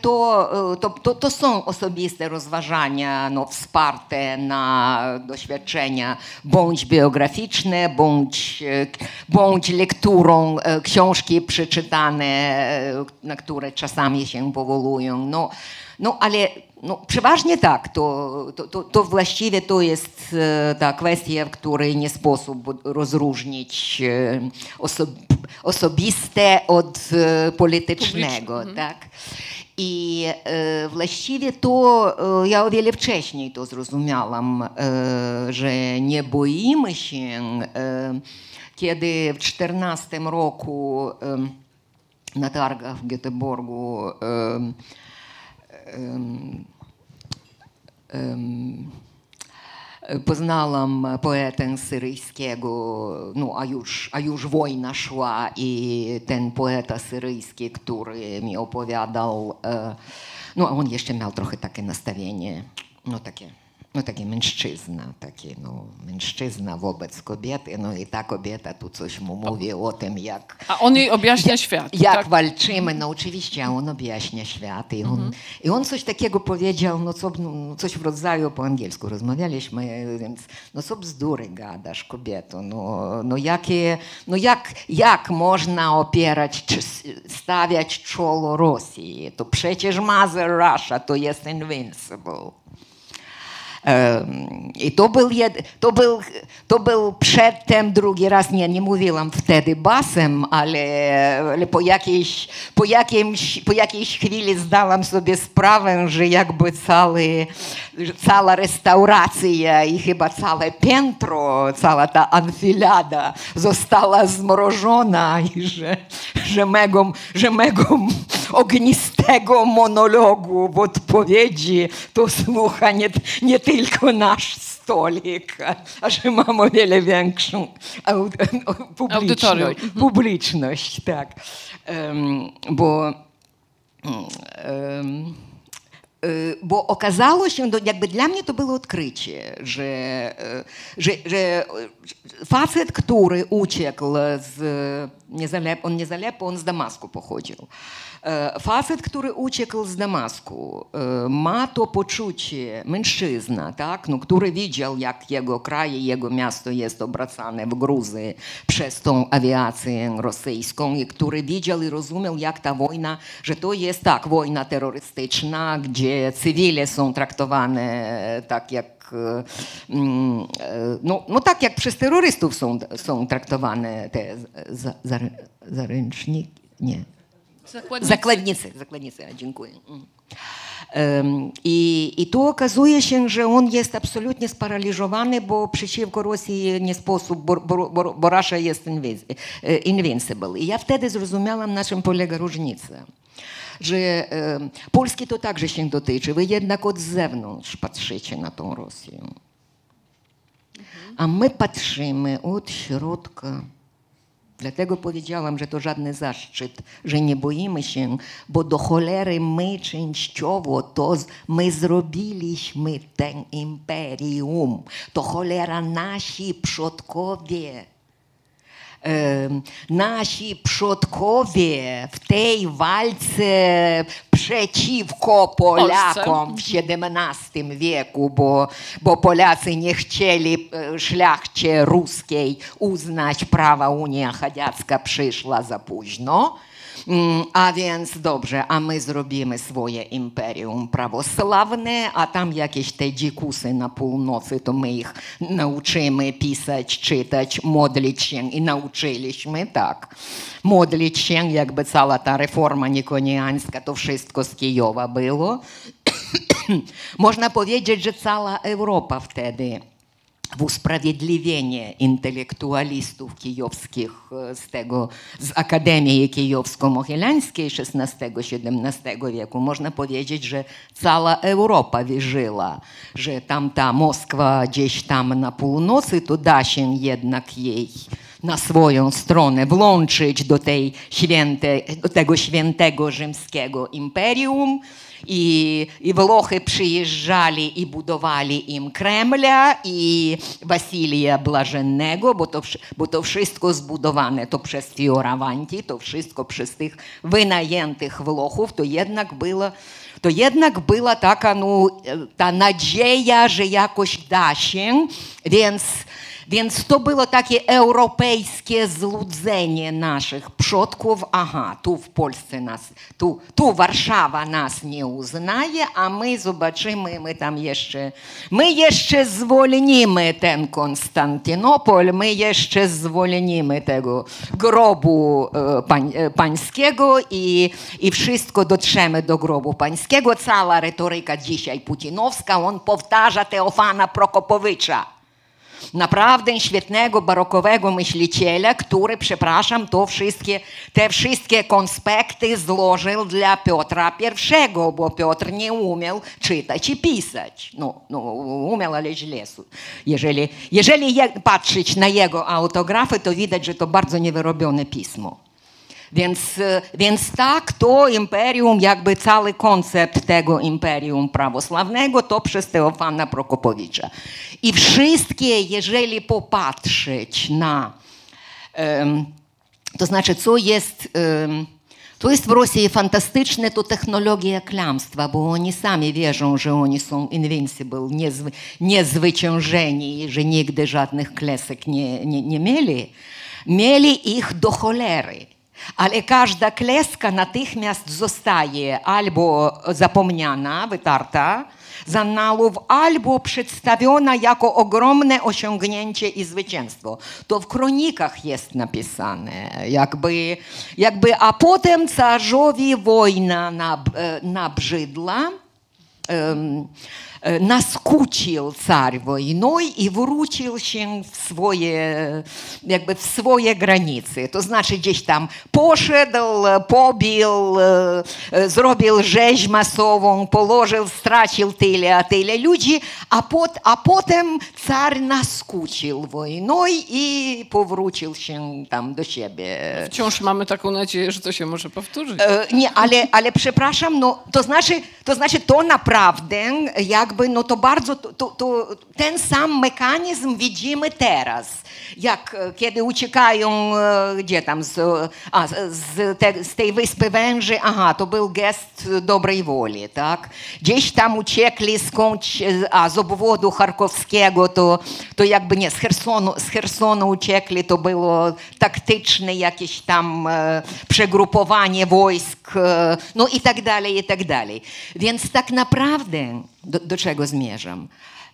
S3: to, to, to, to są osobiste rozważania no, wsparte na doświadczenia bądź biograficzne, bądź, e, bądź lekturą e, książki przeczytane, e, na które czasami się powołują. No, no ale no, przeważnie tak, to, to, to, to właściwie to jest e, ta kwestia, w której nie sposób rozróżnić e, oso, osobiste od e, politycznego. Tak? I e, właściwie to e, ja o wiele wcześniej to zrozumiałam, e, że nie boimy się, kiedy w 14 roku na targach w Göteborgu poznałam poetę syryjskiego, no a już, a już wojna szła i ten poeta syryjski, który mi opowiadał, e, no on jeszcze miał trochę takie nastawienie, no takie no taki mężczyzna, taki no, mężczyzna wobec kobiety, no i ta kobieta tu coś mu mówi o tym, jak,
S2: A on jej objaśnia świat.
S3: jak
S2: tak?
S3: walczymy, no oczywiście, a on objaśnia świat i on, i on coś takiego powiedział, no, co, no coś w rodzaju, po angielsku rozmawialiśmy, więc no co bzdury gadasz kobieto, no, no, jakie, no jak, jak można opierać, czy stawiać czoło Rosji, to przecież Mother Russia to jest invincible. I to był, jed, to, był, to był przedtem drugi raz, nie, nie mówiłam wtedy basem, ale, ale po, jakiejś, po, jakimś, po jakiejś chwili zdałam sobie sprawę, że jakby cały, cała restauracja i chyba całe piętro, cała ta anfilada została zmrożona i że, że, mego, że mego ognistego monologu w odpowiedzi to słucha nie, nie tylko nasz stolik, a, że mam o wiele większą publiczność.
S2: Audytorium.
S3: publiczność tak. Em, bo y, bo okazało się, jakby dla mnie to było odkrycie, że, e, że, że facet, który uciekł z, nie on nie on z Damasku pochodził. Facet, który uciekł z Damasku, ma to poczucie, mężczyzna, tak, no, który widział, jak jego kraj, jego miasto jest obracane w Gruzji przez tą awiację rosyjską i który widział i rozumiał, jak ta wojna, że to jest tak, wojna terrorystyczna, gdzie cywile są traktowane tak jak no, tak jak przez terrorystów są, traktowane te za, za, zaręczniki, nie,
S2: Zakładnicy.
S3: Zakładnicy, dziękuję. Mm. I, I tu okazuje się, że on jest absolutnie sparaliżowany, bo przeciwko Rosji nie sposób, bo, bo, bo, Russia jest e, invincible. I ja wtedy zrozumiałam, na czym polega różnica. Że e, Polski to także się dotyczy. Wy jednak od zewnątrz patrzycie na tą Rosję. A my patrzymy od środka. Dlatego powiedziałam, że to żadny zaszczyt, że nie boimy się, bo do cholery my częściowo to my zrobiliśmy ten imperium. To cholera nasi przodkowie. Nasi przodkowie w tej walce przeciwko Polakom w XVII wieku, bo, bo Polacy nie chcieli e, szlachcie ruskiej uznać prawa Unia Chadiacka przyszła za późno. A więc dobrze, a my zrobimy swoje imperium prawosławne, a tam jakieś te dzikusy na północy, to my ich nauczymy pisać, czytać, modlić się i nauczyliśmy, tak. Modlić się, jakby cała ta reforma nikoniańska, to wszystko z Kijowa było. Można powiedzieć, że cała Europa wtedy w usprawiedliwienie intelektualistów kijowskich e, z tego, z Akademii Kijowsko-Mohylańskiej XVI-XVII wieku, można powiedzieć, że cała Europa wierzyła, że tamta Moskwa gdzieś tam na północy, to da się jednak jej na swoją stronę włączyć do, tej święte, do tego świętego rzymskiego imperium, i, I Włochy przyjeżdżali i budowali im Kremla i Wasilija Blażennego, bo to, wsz- bo to wszystko zbudowane to przez Fioravanti, to wszystko przez tych wynajętych Włochów, to jednak było to jednak była taka no, ta nadzieja, że jakoś da się, więc więc to było takie europejskie złudzenie naszych przodków. Aha, tu w Polsce nas, tu, tu Warszawa nas nie uznaje, a my zobaczymy, my tam jeszcze, my jeszcze zwolnimy ten Konstantynopol, my jeszcze zwolnimy tego grobu e, pań, e, pańskiego i, i wszystko dotrzemy do grobu pańskiego. Cała retoryka dzisiaj putinowska, on powtarza Teofana Prokopowicza. Naprawdę świetnego barokowego myśliciela, który, przepraszam, to wszystkie, te wszystkie konspekty złożył dla Piotra I, bo Piotr nie umiał czytać i pisać. No, no umiał, ale źle. Jeżeli, jeżeli je, patrzeć na jego autografy, to widać, że to bardzo niewyrobione pismo. Więc, e, więc tak, to imperium, jakby cały koncept tego imperium prawosławnego, to przez Teofana Prokopowicza. I wszystkie, jeżeli popatrzeć na, to znaczy, co jest, to jest w Rosji fantastyczne, to technologia kłamstwa, bo oni sami wierzą, że oni są invincible, niezwy, niezwyciężeni, że nigdy żadnych klesek nie, nie, nie mieli. Mieli ich do cholery. Ale każda kleska natychmiast zostaje albo zapomniana, wytarta z annałów, albo przedstawiona jako ogromne osiągnięcie i zwycięstwo. To w kronikach jest napisane, jakby, jakby a potem carzowi wojna nab, nabrzydła. Um, naskucił car wojną i wrócił się w swoje, jakby w swoje granice. To znaczy gdzieś tam poszedł, pobił, zrobił rzeź masową, położył, stracił tyle, a tyle ludzi, a, pot, a potem car naskucił wojną i powrócił się tam do siebie.
S2: Wciąż mamy taką nadzieję, że to się może powtórzyć.
S3: Nie, ale, ale przepraszam, no, to, znaczy, to znaczy to naprawdę jak jakby no to bardzo, to, to, ten sam mechanizm widzimy teraz. Jak kiedy uciekają, gdzie tam, z, a, z, te, z tej wyspy Węży, aha, to był gest dobrej woli, tak? Gdzieś tam uciekli skądś, a z obwodu charkowskiego, to, to jakby nie, z Hersonu, z Hersonu uciekli, to było taktyczne jakieś tam e, przegrupowanie wojsk, e, no i tak dalej, i tak dalej. Więc tak naprawdę do, do czego zmierzam?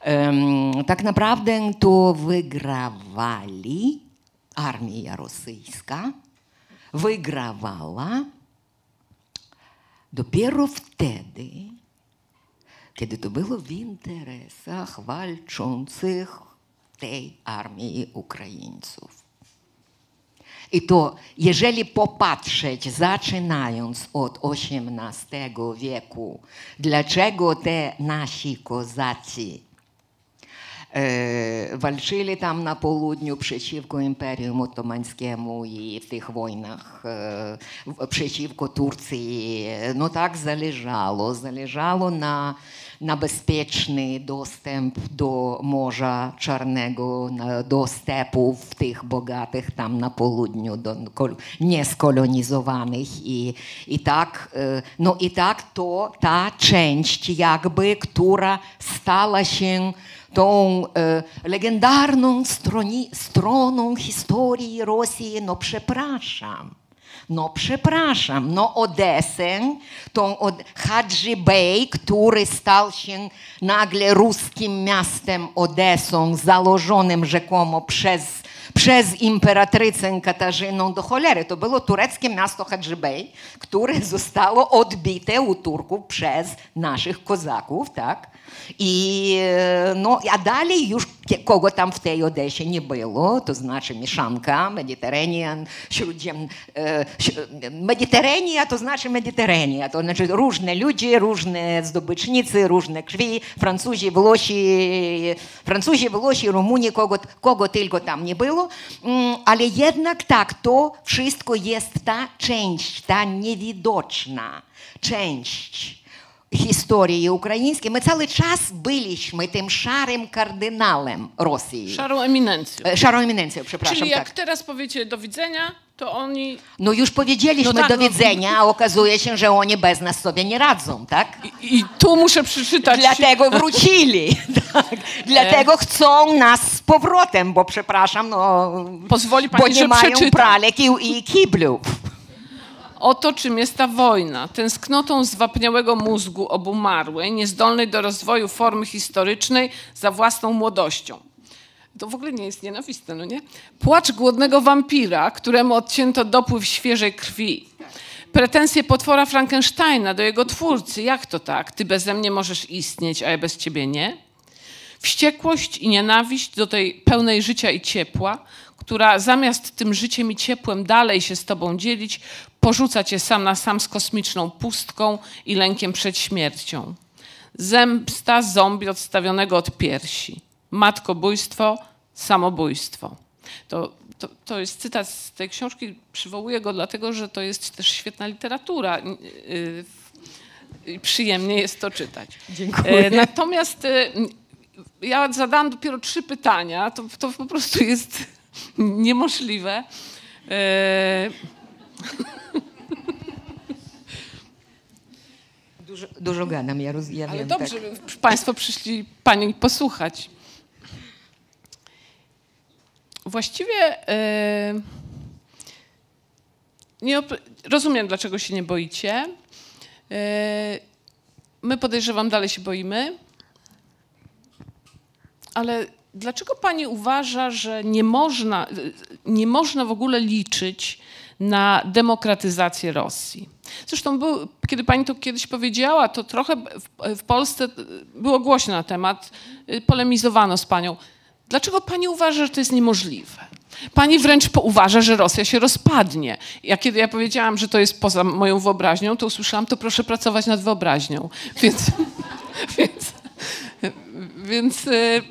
S3: Um, tak naprawdę to wygrawali armia rosyjska, wygrawała dopiero wtedy, kiedy to było w interesach walczących tej armii Ukraińców. I to, jeżeli popatrzeć, zaczynając od XVIII wieku, dlaczego te nasi kozacy e, walczyli tam na południu przeciwko Imperium Otomańskiemu i w tych wojnach e, przeciwko Turcji, no tak zależało. Zależało na na bezpieczny dostęp do Morza Czarnego, do stepów tych bogatych tam na południu, do nieskolonizowanych. I, i, tak, no i tak to ta część jakby, która stała się tą e, legendarną stroni, stroną historii Rosji, no przepraszam. No przepraszam, no Odesę, tą od Hadży Bey, który stał się nagle ruskim miastem Odesą, założonym rzekomo przez, przez imperatrycę Katarzynę do cholery. To było tureckie miasto Hadży Bey, które zostało odbite u Turków przez naszych kozaków, tak? I, no, a dalej już kogo tam w tej Odesie nie było, to znaczy mieszanka, Mediterranean, śródziem, Mediterrania to znaczy Mediterrania, to znaczy różne ludzie, różne zdobycznicy, różne krwi, Francuzi, Włosi, Francuzi, Włosi, Rumuni, kogo, kogo tylko tam nie było, ale jednak tak, to wszystko jest ta część, ta niewidoczna część historii ukraińskiej, my cały czas byliśmy tym szarym kardynałem Rosji.
S2: Szarą eminencją.
S3: Szarą eminencją, przepraszam.
S2: Czyli jak
S3: tak.
S2: teraz powiecie do widzenia, to oni...
S3: No już powiedzieliśmy
S2: No tak,
S3: do
S2: no-
S3: widzenia, a okazuje się, że oni bez nas sobie nie radzą, tak?
S2: I, i tu muszę przeczytać...
S3: Dlatego wrócili. tak. Dlatego chcą nas z powrotem, bo przepraszam, no...
S2: Pozwoli
S3: Bo
S2: pani,
S3: nie
S2: że
S3: mają
S2: przeczytam.
S3: pralek i, i kiblów.
S2: Oto czym jest ta wojna. Tęsknotą zwapniałego mózgu obumarłej, niezdolnej do rozwoju formy historycznej za własną młodością. To w ogóle nie jest nienawistne, no nie? Płacz głodnego wampira, któremu odcięto dopływ świeżej krwi. Pretensje potwora Frankensteina do jego twórcy. Jak to tak? Ty beze mnie możesz istnieć, a ja bez ciebie nie? Wściekłość i nienawiść do tej pełnej życia i ciepła, która zamiast tym życiem i ciepłem dalej się z tobą dzielić, porzuca cię sam na sam z kosmiczną pustką i lękiem przed śmiercią. Zemsta zombie odstawionego od piersi. Matkobójstwo, samobójstwo. To, to, to jest cytat z tej książki. Przywołuję go dlatego, że to jest też świetna literatura. Yy, i przyjemnie jest to czytać.
S3: Dziękuję.
S2: E, Natomiast e, ja zadałam dopiero trzy pytania. To, to po prostu jest niemożliwe. E,
S3: Dużo, dużo gadam, ja, roz, ja
S2: Ale
S3: wiem.
S2: dobrze,
S3: tak.
S2: Państwo przyszli Pani posłuchać. Właściwie e, nie rozumiem, dlaczego się nie boicie. E, my podejrzewam, dalej się boimy. Ale dlaczego Pani uważa, że nie można, nie można w ogóle liczyć na demokratyzację Rosji? Zresztą był, kiedy Pani to kiedyś powiedziała, to trochę w, w Polsce było głośno na temat, y, polemizowano z Panią. Dlaczego Pani uważa, że to jest niemożliwe? Pani wręcz uważa, że Rosja się rozpadnie. Ja kiedy ja powiedziałam, że to jest poza moją wyobraźnią, to usłyszałam, to proszę pracować nad wyobraźnią. Więc, więc, więc y,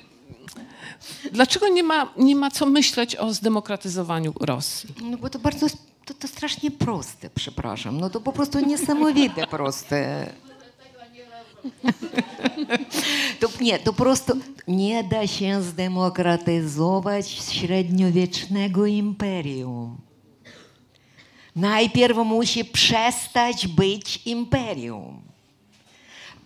S2: dlaczego nie ma, nie ma co myśleć o zdemokratyzowaniu Rosji?
S3: No bo to bardzo, to, to strasznie proste, przepraszam. No to po prostu niesamowite proste. To, nie, to prosto nie da się zdemokratyzować średniowiecznego imperium. Najpierw musi przestać być imperium.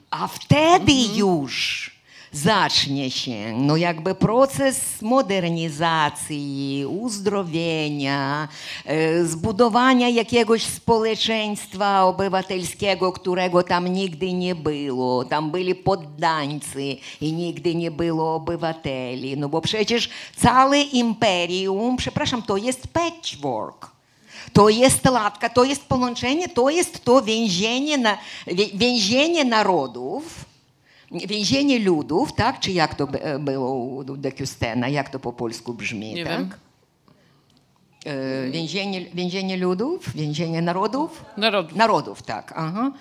S3: A wtedy już zacznie się no jakby proces modernizacji, uzdrowienia, e, zbudowania jakiegoś społeczeństwa obywatelskiego, którego tam nigdy nie było. Tam byli poddańcy i nigdy nie było obywateli. No bo przecież całe imperium, przepraszam, to jest patchwork. To jest latka, to jest połączenie, to jest to więzienie, na, więzienie narodów, więzienie ludów, tak? Czy jak to by- było u de Custena, jak to po polsku brzmi,
S2: Nie
S3: tak?
S2: wiem.
S3: E, Więzienie, więzienie ludów, więzienie narodów?
S2: Narodów.
S3: Narodów, tak. Aha.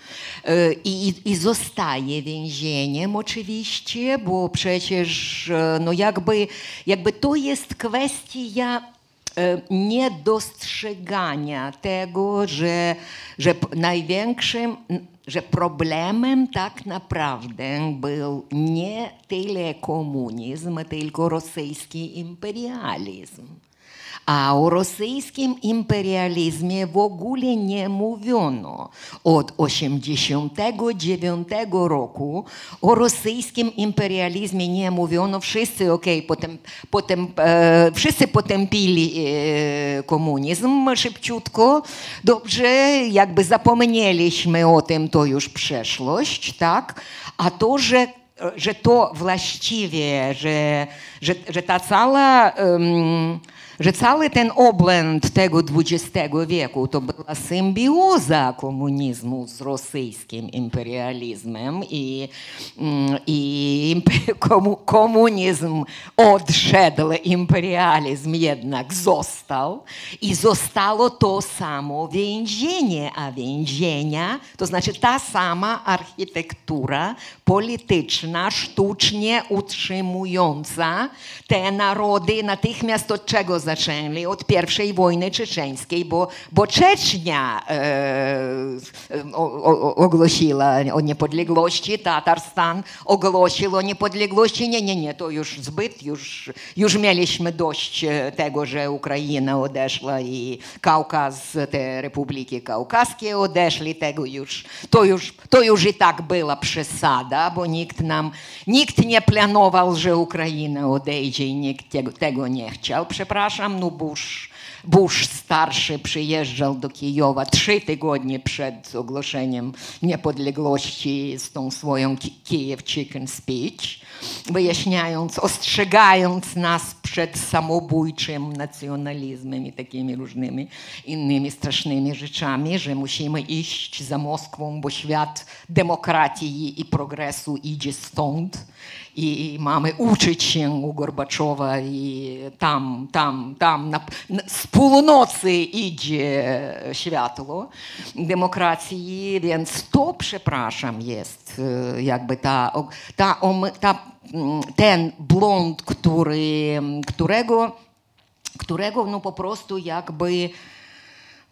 S3: E, I, i- zostaje więzieniem oczywiście, bo przecież e, no jakby, jakby to jest kwestia e, niedostrzegania tego, że, że największym, że problemem tak naprawdę był nie tyle komunizm, tylko rosyjski imperializm. A o rosyjskim imperializmie w ogóle nie mówiono. Od 89 roku o rosyjskim imperializmie nie mówiono. Wszyscy, okej, potem, potem, e, wszyscy potępili e, komunizm szybciutko. Dobrze, jakby zapomnieliśmy o tym, to już przeszłość, tak? A to, że że to właściwie, że, że, że ta cała, em, że cały ten oblęd tego XX wieku to była symbioza komunizmu z rosyjskim imperializmem i, mm, i komunizm odszedł, imperializm jednak został i zostało to samo więzienie, a więzienia to znaczy ta sama architektura polityczna, sztucznie utrzymująca te narody natychmiast od czego zaczęli? Od pierwszej wojny czeczeńskiej, bo, bo Czecznia e, o, o, ogłosiła o niepodległości, Tatarstan ogłosił o niepodległości. Nie, nie, nie, to już zbyt, już, już mieliśmy dość e, tego, że Ukraina odeszła i Kaukaz, te republiki kaukaskie odeszli, tego już, to już, to już i tak była przesada, bo nikt nam, nikt nie planował, że Ukraina odejdzie i nikt tego, nie chciał. Przepraszam, no Bush, Bush starszy przyjeżdżał do Kijowa trzy tygodnie przed ogłoszeniem niepodległości z tą swoją Ki- Kiev Chicken Speech, wyjaśniając, ostrzegając nas przed samobójczym nacjonalizmem i takimi różnymi innymi strasznymi rzeczami, że musimy iść za Moskwą, bo świat demokracji i progresu idzie stąd i mamy uczyć się u Gorbaczowa i tam, tam, tam na, z północy idzie światło demokracji, więc to, przepraszam, jest e, jakby ta, ta, mm, ten blond, który, którego, którego no po prostu jakby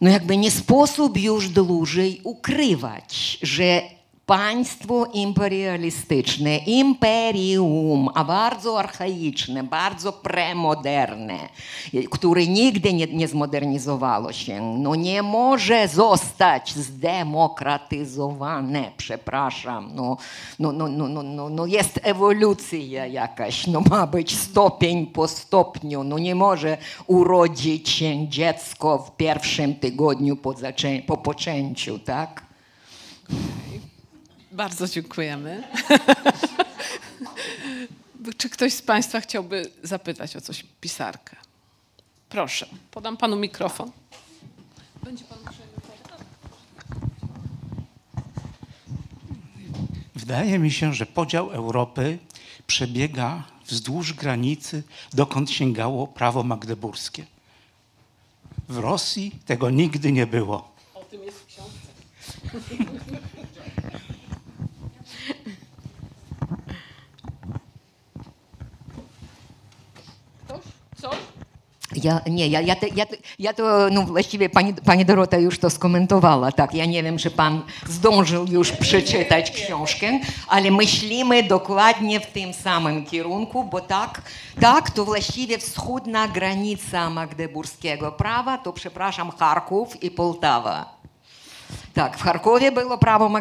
S3: no jakby nie sposób już dłużej ukrywać, że państwo imperialistyczne, imperium, a bardzo archaiczne, bardzo premoderne, które nigdy nie, nie zmodernizowało się, no nie może zostać zdemokratyzowane, przepraszam. No, no, no, no, no, no, no jest ewolucja jakaś, no ma być stopień po stopniu, no nie może urodzić się dziecko w pierwszym tygodniu po, zaczę- po poczęciu, tak?
S2: Bardzo dziękujemy. Czy ktoś z Państwa chciałby zapytać o coś pisarkę? Proszę, podam Panu mikrofon. Będzie Pan?
S4: Wydaje mi się, że podział Europy przebiega wzdłuż granicy, dokąd sięgało prawo magdeburskie. W Rosji tego nigdy nie było.
S2: O tym jest w książce.
S3: Ja, nie, ja, ja, to, no właściwie pani, pani Dorota już to skomentowała, tak, ja nie wiem, czy pan zdążył już przeczytać książkę, ale myślimy dokładnie w tym samym kierunku, bo tak, tak, to właściwie wschodnia granica magdeburskiego prawa, to przepraszam, Charków i Poltawa. Tak, w Charkowie było prawo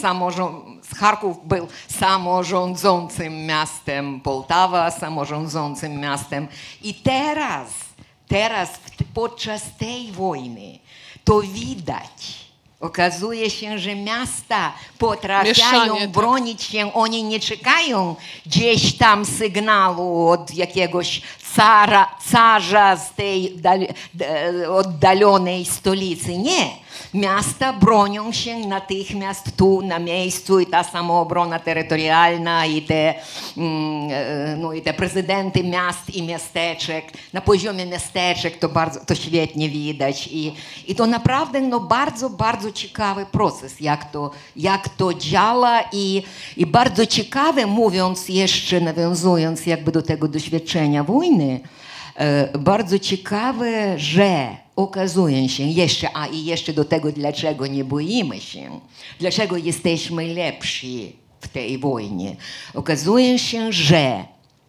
S3: samorząd, Charków był samorządzącym miastem, Poltawa samorządzącym miastem. I teraz, teraz podczas tej wojny to widać. Okazuje się, że miasta potrafią
S2: Mieszanie, tak.
S3: bronić się, oni nie czekają gdzieś tam sygnału od jakiegoś cara, carza z tej dal, oddalonej stolicy. Nie. Miasta bronią się natychmiast tu, na miejscu i ta samoobrona terytorialna i te, mm, e, no, i te prezydenty miast i miasteczek. Na poziomie miasteczek to, bardzo, to świetnie widać i, i to naprawdę no, bardzo, bardzo ciekawy proces, jak to, jak to działa i, i bardzo ciekawe, mówiąc jeszcze, nawiązując jakby do tego doświadczenia wojny, e, bardzo ciekawe, że okazuje się jeszcze, a i jeszcze do tego, dlaczego nie boimy się, dlaczego jesteśmy lepsi w tej wojnie. Okazuje się, że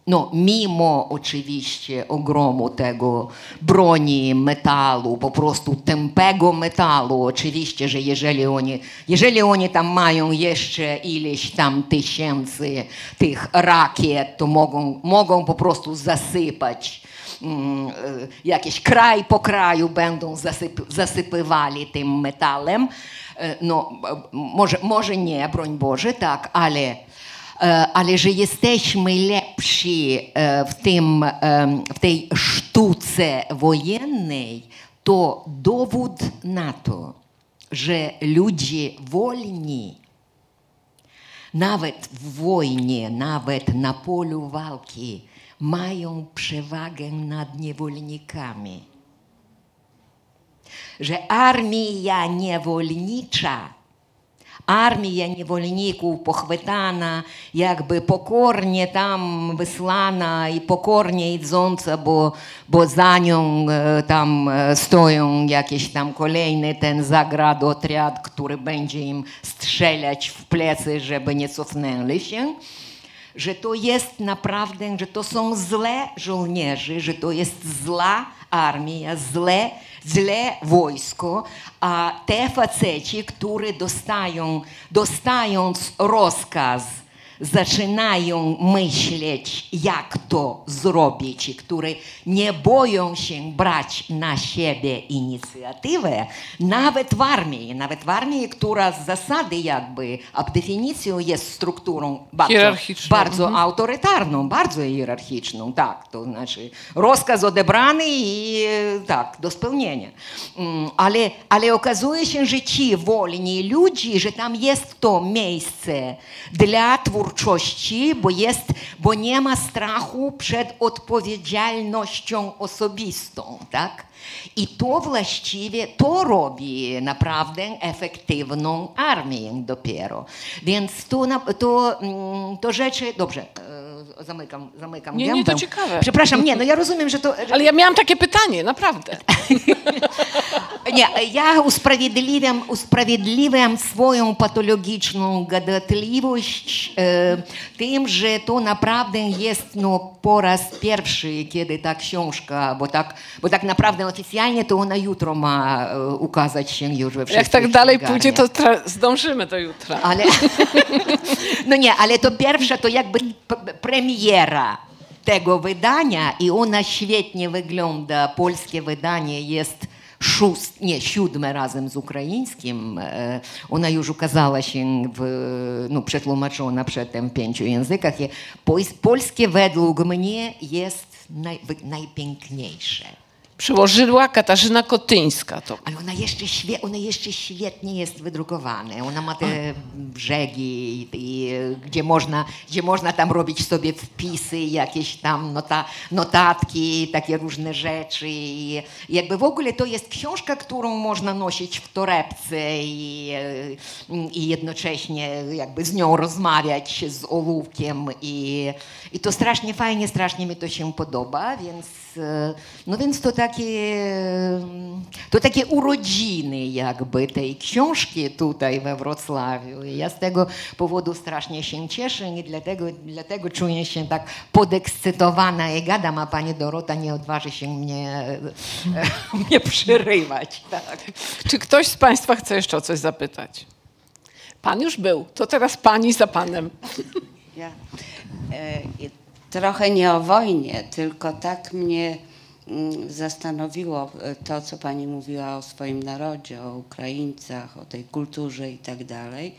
S3: no, mimo oczywiście ogromu tego broni, metalu, po prostu tępego metalu, oczywiście, że jeżeli oni, jeżeli oni tam mają jeszcze ileś tam tysięcy tych rakiet, to mogą, mogą po prostu zasypać mm, e, jakiś kraj po kraju będą zasyp, zasypywali tym metalem. E, No, może, może nie, broń Boże, tak, ale, ale że jesteśmy lepsi w, tym, w tej sztuce wojennej, to dowód na to, że ludzie wolni nawet w wojnie, nawet na polu walki mają przewagę nad niewolnikami. Że armia niewolnicza, armia niewolników pochwytana, jakby pokornie tam wysłana i pokornie idąca, bo, bo za nią e, tam e, stoją jakieś tam kolejny ten zagradotriad, który będzie im strzelać w plecy, żeby nie cofnęli się że to jest naprawdę, że to są złe żołnierze, że to jest zła armia, złe, złe wojsko, a te faceci, które dostają, dostając rozkaz zaczynają myśleć, jak to zrobić, i które nie boją się brać na siebie inicjatywę, nawet w armii, nawet w armii, która z zasady jakby, a definicją jest strukturą bardzo, bardzo autorytarną, bardzo hierarchiczną, tak, to znaczy rozkaz odebrany i tak, do spełnienia. Mm, Ale, ale okazuje się, że ci wolni ludzie, że tam jest to miejsce dla twórczości, bo, jest, bo nie ma strachu przed odpowiedzialnością osobistą, tak? I to właściwie to robi naprawdę efektywną armię dopiero. Więc to, to, mm, to rzeczy, dobrze, e, zamykam, zamykam
S2: Nie, nie, to
S3: gębę.
S2: ciekawe.
S3: Przepraszam, nie, no ja rozumiem, że to...
S2: Ale ja miałam takie pytanie, naprawdę.
S3: Nie, ja usprawiedliwiam, usprawiedliwiam swoją patologiczną gadatliwość e, tym, że to naprawdę jest no, po raz pierwszy, kiedy ta książka, bo tak, bo tak naprawdę oficjalnie to ona jutro ma e, ukazać się już we wszystkich
S2: Jak tak dalej pójdzie, to zdążymy do jutra.
S3: Ale, no nie, ale to pierwsza to jakby p- premiera tego wydania i ona świetnie wygląda. Polskie wydanie jest szóst, nie, siódme razem z ukraińskim. Ona już ukazała się, w, no, przetłumaczona przedtem w pięciu językach. I pols- polskie według mnie jest najpiękniejsze.
S2: Przyłożyła Katarzyna Kotyńska to.
S3: Ale ona jeszcze, świe, ona jeszcze świetnie jest wydrukowana. Ona ma te brzegi, i, gdzie, można, gdzie można tam robić sobie wpisy, jakieś tam nota, notatki, takie różne rzeczy. I jakby w ogóle to jest książka, którą można nosić w torebce i, i jednocześnie jakby z nią rozmawiać z ołówkiem. I, I to strasznie fajnie, strasznie mi to się podoba, więc, no więc to takie, to takie urodziny jakby tej książki tutaj we Wrocławiu. I ja z tego powodu strasznie się cieszę i dlatego, dlatego czuję się tak podekscytowana i gadam, a pani Dorota nie odważy się mnie, mnie przerywać. Tak.
S2: Czy ktoś z Państwa chce jeszcze o coś zapytać? Pan już był, to teraz Pani za Panem.
S5: Ja, e, trochę nie o wojnie, tylko tak mnie zastanowiło e, to, co pani mówiła o swoim narodzie, o Ukraińcach, o tej kulturze i tak dalej.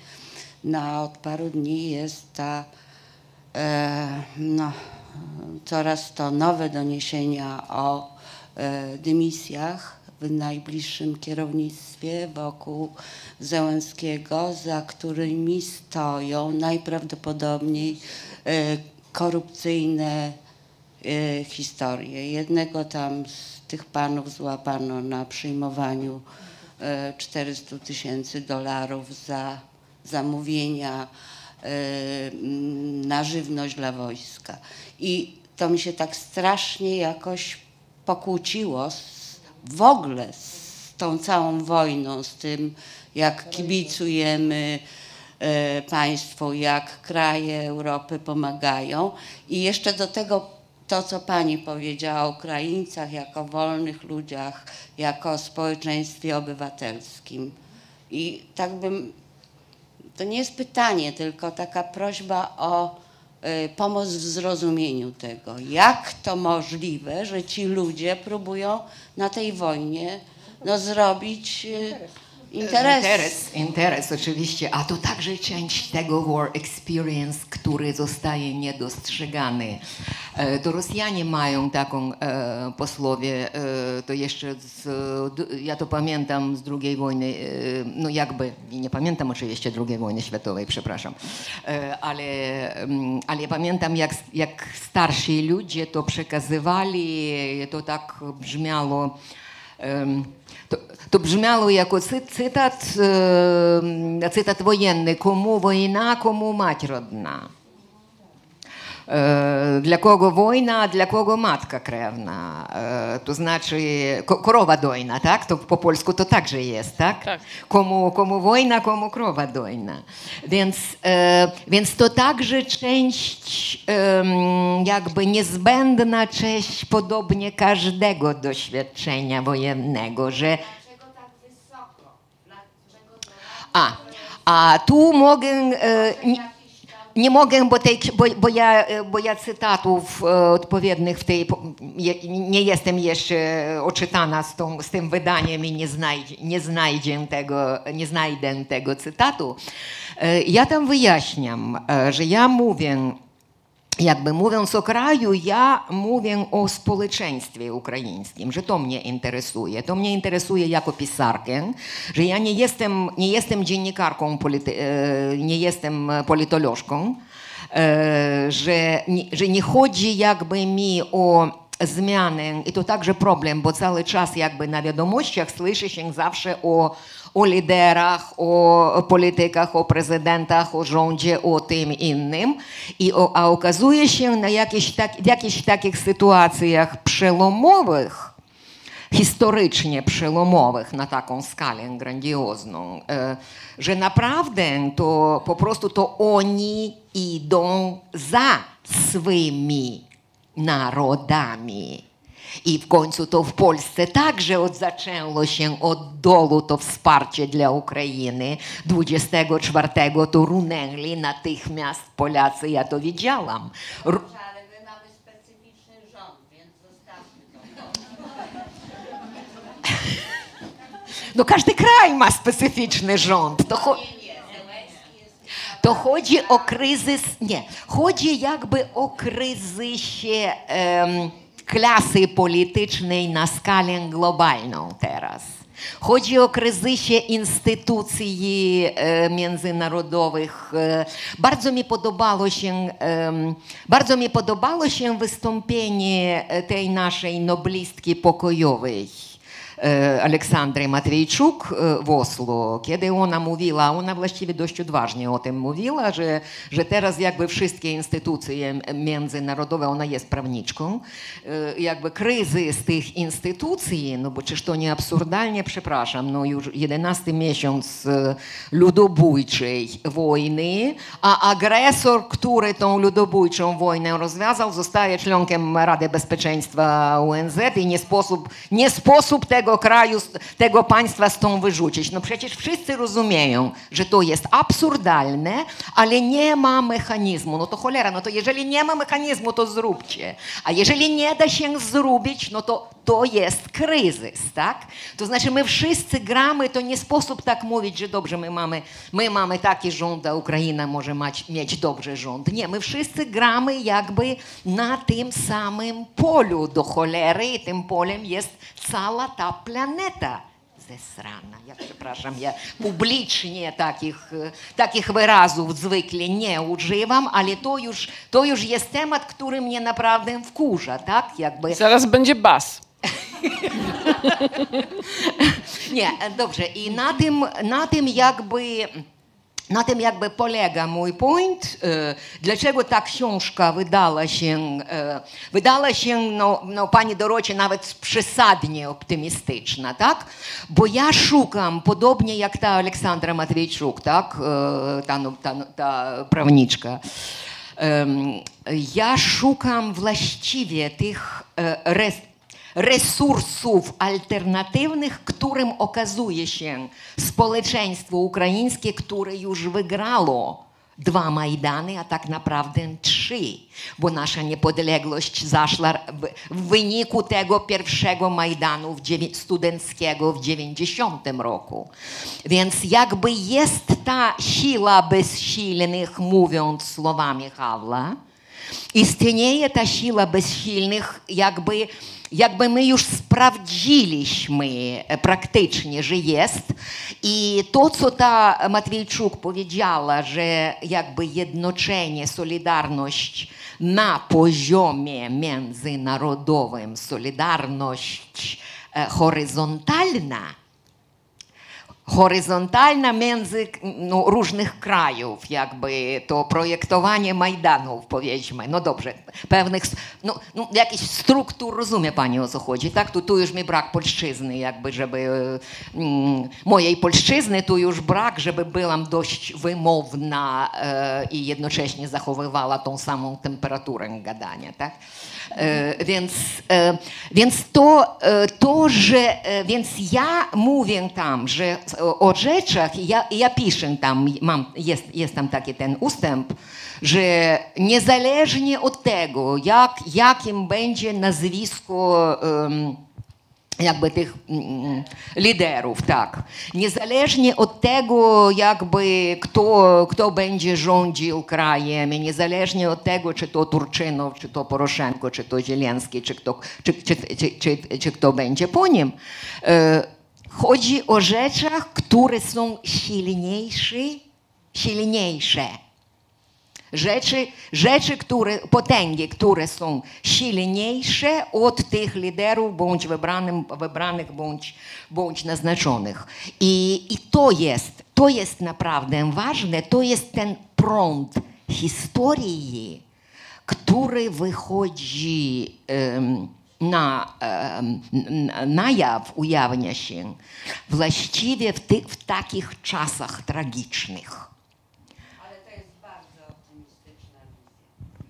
S5: No, od paru dni jest ta, e, no, coraz to nowe doniesienia o e, dymisjach w najbliższym kierownictwie wokół Zełenskiego, za którymi stoją najprawdopodobniej e, korupcyjne e, historie. Jednego tam z tych panów złapano na przyjmowaniu e, 400 tysięcy dolarów za zamówienia m, na żywność dla wojska. I to mi się tak strasznie jakoś pokłóciło z, w ogóle z tą całą wojną, z tym jak kibicujemy państwu, jak kraje Europy pomagają. I jeszcze do tego to, co pani powiedziała o Ukraińcach, jako wolnych ludziach, jako społeczeństwie obywatelskim. I tak bym to nie jest pytanie, tylko taka prośba o y, pomoc w zrozumieniu tego. Jak to możliwe, że ci ludzie próbują na tej wojnie no, zrobić y, interes?
S3: Interes, interes oczywiście, a to także część tego war experience, który zostaje niedostrzegany. E, To Rosjanie mają taką e, posłowie, e, to jeszcze z, ja to pamiętam z II wojny, e, no jakby, nie pamiętam oczywiście II wojny światowej, przepraszam, e, ale, mm, ale pamiętam jak, jak starsi ludzie to przekazywali, to tak brzmiało, Em, To, to brzmiało jako cy, cytat, em, cytat wojenny. Komu wojna, kogo wojna, a dla kogo matka krewna. E, To znaczy ko- krowa dojna, tak? To po polsku to także jest, tak?
S2: Tak.
S3: Komu, komu wojna, komu krowa dojna. Więc, więc to także część jakby niezbędna część podobnie każdego doświadczenia wojennego, że a, a tu mogę... E, nie, mogę, bo, tej, bo, bo, ja, e, bo ja cytatów e, odpowiednich w tej, nie jestem jeszcze oczytana z, tą, z tym wydaniem i nie, znajdzie, nie, znajdę tego, nie znajdę tego cytatu. E, Ja tam wyjaśniam, że ja mówię, jakby mówiąc o kraju, ja mówię o społeczeństwie ukraińskim, że to mnie interesuje. To mnie interesuje jako pisarkę, że ja nie jestem, nie jestem dziennikarką, e, nie jestem politolożką, e, że że nie chodzi jakby mi o zmianę i to także problem, bo cały czas jakby na wiadomościach słyszy się zawsze o, o liderach, o politykach, o prezydentach, o rządzie, o tym innym. I o, a okazuje się na jakieś tak, jakichś takich sytuacjach przełomowych, historycznie przełomowych na taką skalę grandiozną, że naprawdę to po prostu to oni idą za swymi narodami. I w końcu to w Polsce także od zaczęło się od dolu to wsparcie dla Ukrainy. 24 to runęli natychmiast Polacy, ja to widziałam.
S5: Ale my mamy specyficzny rząd, więc zostawmy to.
S3: No każdy kraj ma specyficzny rząd. To, cho- to chodzi o kryzys, nie, chodzi jakby o kryzysie em, klasy politycznej na skalę globalną teraz. Chodzi o kryzysie instytucji e, międzynarodowych. E, bardzo mi podobało się, bardzo mi podobało się wystąpienie tej naszej noblistki pokojowej. E, Aleksandry Matwiejczuk e, w Oslo, kiedy ona mówiła, ona właściwie dość odważnie o tym mówiła, że, że teraz jakby wszystkie instytucje międzynarodowe, ona jest prawniczką, e, jakby kryzys tych instytucji, no bo czyż to nie absurdalnie, przepraszam, no już 11 miesiąc e, ludobójczej wojny, a agresor, który tą ludobójczą wojnę rozwiązał, zostaje członkiem Rady Bezpieczeństwa ONZ i nie sposób, nie sposób tego kraju, tego państwa stąd wyrzucić. No przecież wszyscy rozumieją, że to jest absurdalne, ale nie ma mechanizmu. No to cholera, no to jeżeli nie ma mechanizmu, to zróbcie. A jeżeli nie da się zrobić, no to to jest kryzys, tak? To znaczy my wszyscy gramy, to nie sposób tak mówić, że dobrze, my mamy, my mamy taki rząd, a Ukraina może mać, mieć dobry rząd. Nie, my wszyscy gramy jakby na tym samym polu do cholery i tym polem jest cała ta planeta zesrana. Ja przepraszam, ja publicznie takich, takich wyrazów zwykle nie używam, ale to już, to już jest temat, który mnie naprawdę wkurza, tak? Jakby...
S2: Zaraz będzie bas.
S3: Nie, dobrze. I na tym, na tym jakby. Na tym jakby polega mój point, e, dlaczego ta książka wydała się, e, wydała się no, no, pani Dorocie nawet przesadnie optymistyczna, tak? Bo ja szukam, podobnie jak ta Aleksandra Matwiejczuk, tak? E, ta, no, ta, no, ta prawniczka, ja szukam właściwie tych e, res, resursów alternatywnych, którym okazuje się społeczeństwo ukraińskie, które już wygrało dwa Majdany, a tak naprawdę trzy, bo nasza niepodległość zaszła w, wyniku tego pierwszego Majdanu studenckiego w 90 roku. Więc jakby jest ta siła bezsilnych, mówiąc słowami Hawla, istnieje ta siła bezsilnych, jakby, jakby my już sprawdziliśmy praktycznie, że jest. I to, co ta Matwiejczuk powiedziała, że jakby jednoczenie, solidarność na poziomie międzynarodowym, solidarność horyzontalna, horyzontalna między no, różnych krajów, jakby to projektowanie Majdanów, powiedzmy. No dobrze, pewnych, no, no jakichś struktur, rozumie Pani o co chodzi, tak? Tu, tu już mi brak polszczyzny, jakby, żeby mm, mojej polszczyzny tu już brak, żeby byłam dość wymowna e, i jednocześnie zachowywała tą samą temperaturę gadania, tak? E, więc, e, więc to, e, to, że, więc ja mówię tam, że o, rzeczach, ja, ja piszę tam, mam, jest, jest tam taki ten ustęp, że niezależnie od tego, jak, jakim będzie nazwisko em, jakby tych liderów, tak. Niezależnie od tego, jakby kto, kto będzie rządził krajem, niezależnie od tego, czy to Turczynow, czy to Poroszenko, czy to Zielenski, czy kto, czy, kto będzie po nim, chodzi o rzeczach, które są silniejsze, silniejsze. Rzeczy, rzeczy które, potęgi, które są silniejsze od tych liderów, bądź wybranym, wybranych, bądź, bądź naznaczonych. I, I to jest, to jest naprawdę ważne, to jest ten prąd historii, który wychodzi em, na, na, na jaw, ujawnia się właściwie w, tych, w takich czasach tragicznych.
S5: Ale to jest bardzo optymistyczna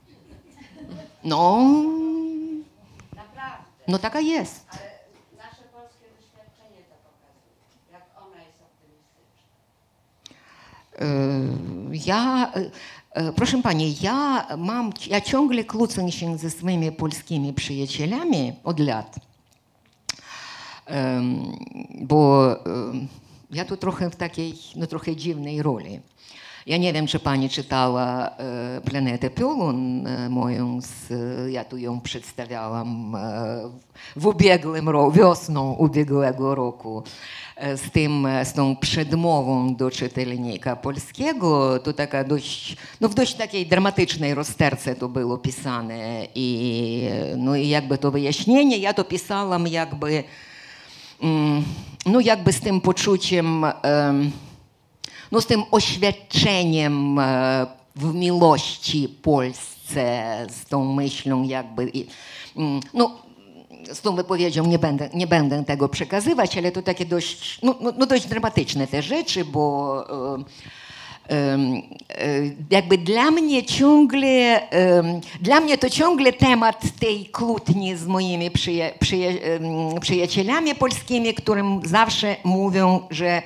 S5: wizja.
S3: No,
S5: Naprawdę.
S3: no taka jest.
S5: Ale nasze polskie doświadczenie to pokazuje, jak ona jest optymistyczna.
S3: E, Ja, e, e, proszę pani, ja mam, ja ciągle kłócę się ze swoimi polskimi przyjacielami od lat, bo ja tu trochę w takiej, no trochę dziwnej roli. Ja nie wiem, czy pani czytała e, Planetę Piolun e, moją, ja tu ją przedstawiałam e, w ubiegłym roku, wiosną ubiegłego roku, z, tym, z tą przedmową do czytelnika polskiego. To taka dość, no w dość takiej dramatycznej rozterce to było pisane i, no i jakby to wyjaśnienie, ja to pisałam jakby, mm, no jakby z tym poczuciem, em, no z tym oświadczeniem e, w miłości Polsce, z tą myślą jakby, mm, no z tą wypowiedzią nie będę, nie będę tego przekazywać, ale to takie dość, no, no, no dość dramatyczne te rzeczy, bo e, e, jakby dla mnie ciągle, dla mnie to ciągle temat tej kłótni z moimi przyja, przyja, przyjacielami polskimi, którym zawsze mówią, że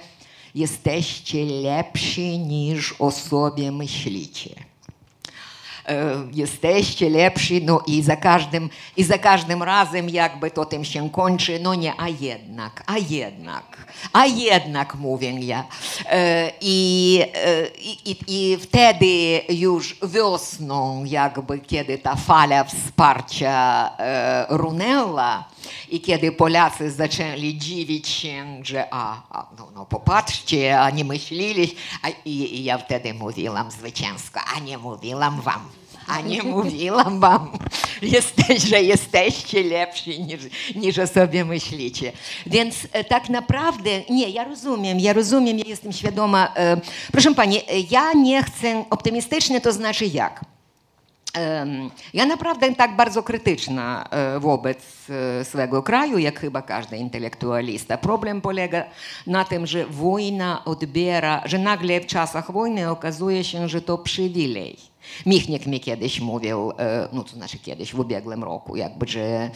S3: jesteście lepsi niż o sobie myślicie jesteście lepsi, no i za każdym, i za każdym razem jakby to tym się kończy, no nie, a jednak, a jednak, a jednak mówię ja. E, e, i, i, I wtedy już wiosną jakby, kiedy ta fala wsparcia e, runęła i kiedy Polacy zaczęli dziwić się, że a, a no, no popatrzcie, a nie myśleli, a, i, i ja wtedy mówiłam zwycięsko, a nie mówiłam wam. A nie mówiłam wam, jesteś, że jesteście lepsi niż, niż o sobie myślicie. Więc e, tak naprawdę, nie, ja rozumiem, ja rozumiem, ja jestem świadoma. E, proszę pani, e, ja nie chcę optymistycznie, to znaczy jak? Ja naprawdę tak bardzo krytyczna wobec swego kraju, jak chyba każdy intelektualista. Problem polega na tym, że wojna odbiera, że nagle w czasach wojny okazuje się, że to przywilej. Michnik mi kiedyś mówił, e, no to znaczy kiedyś w ubiegłym roku, jakby, że,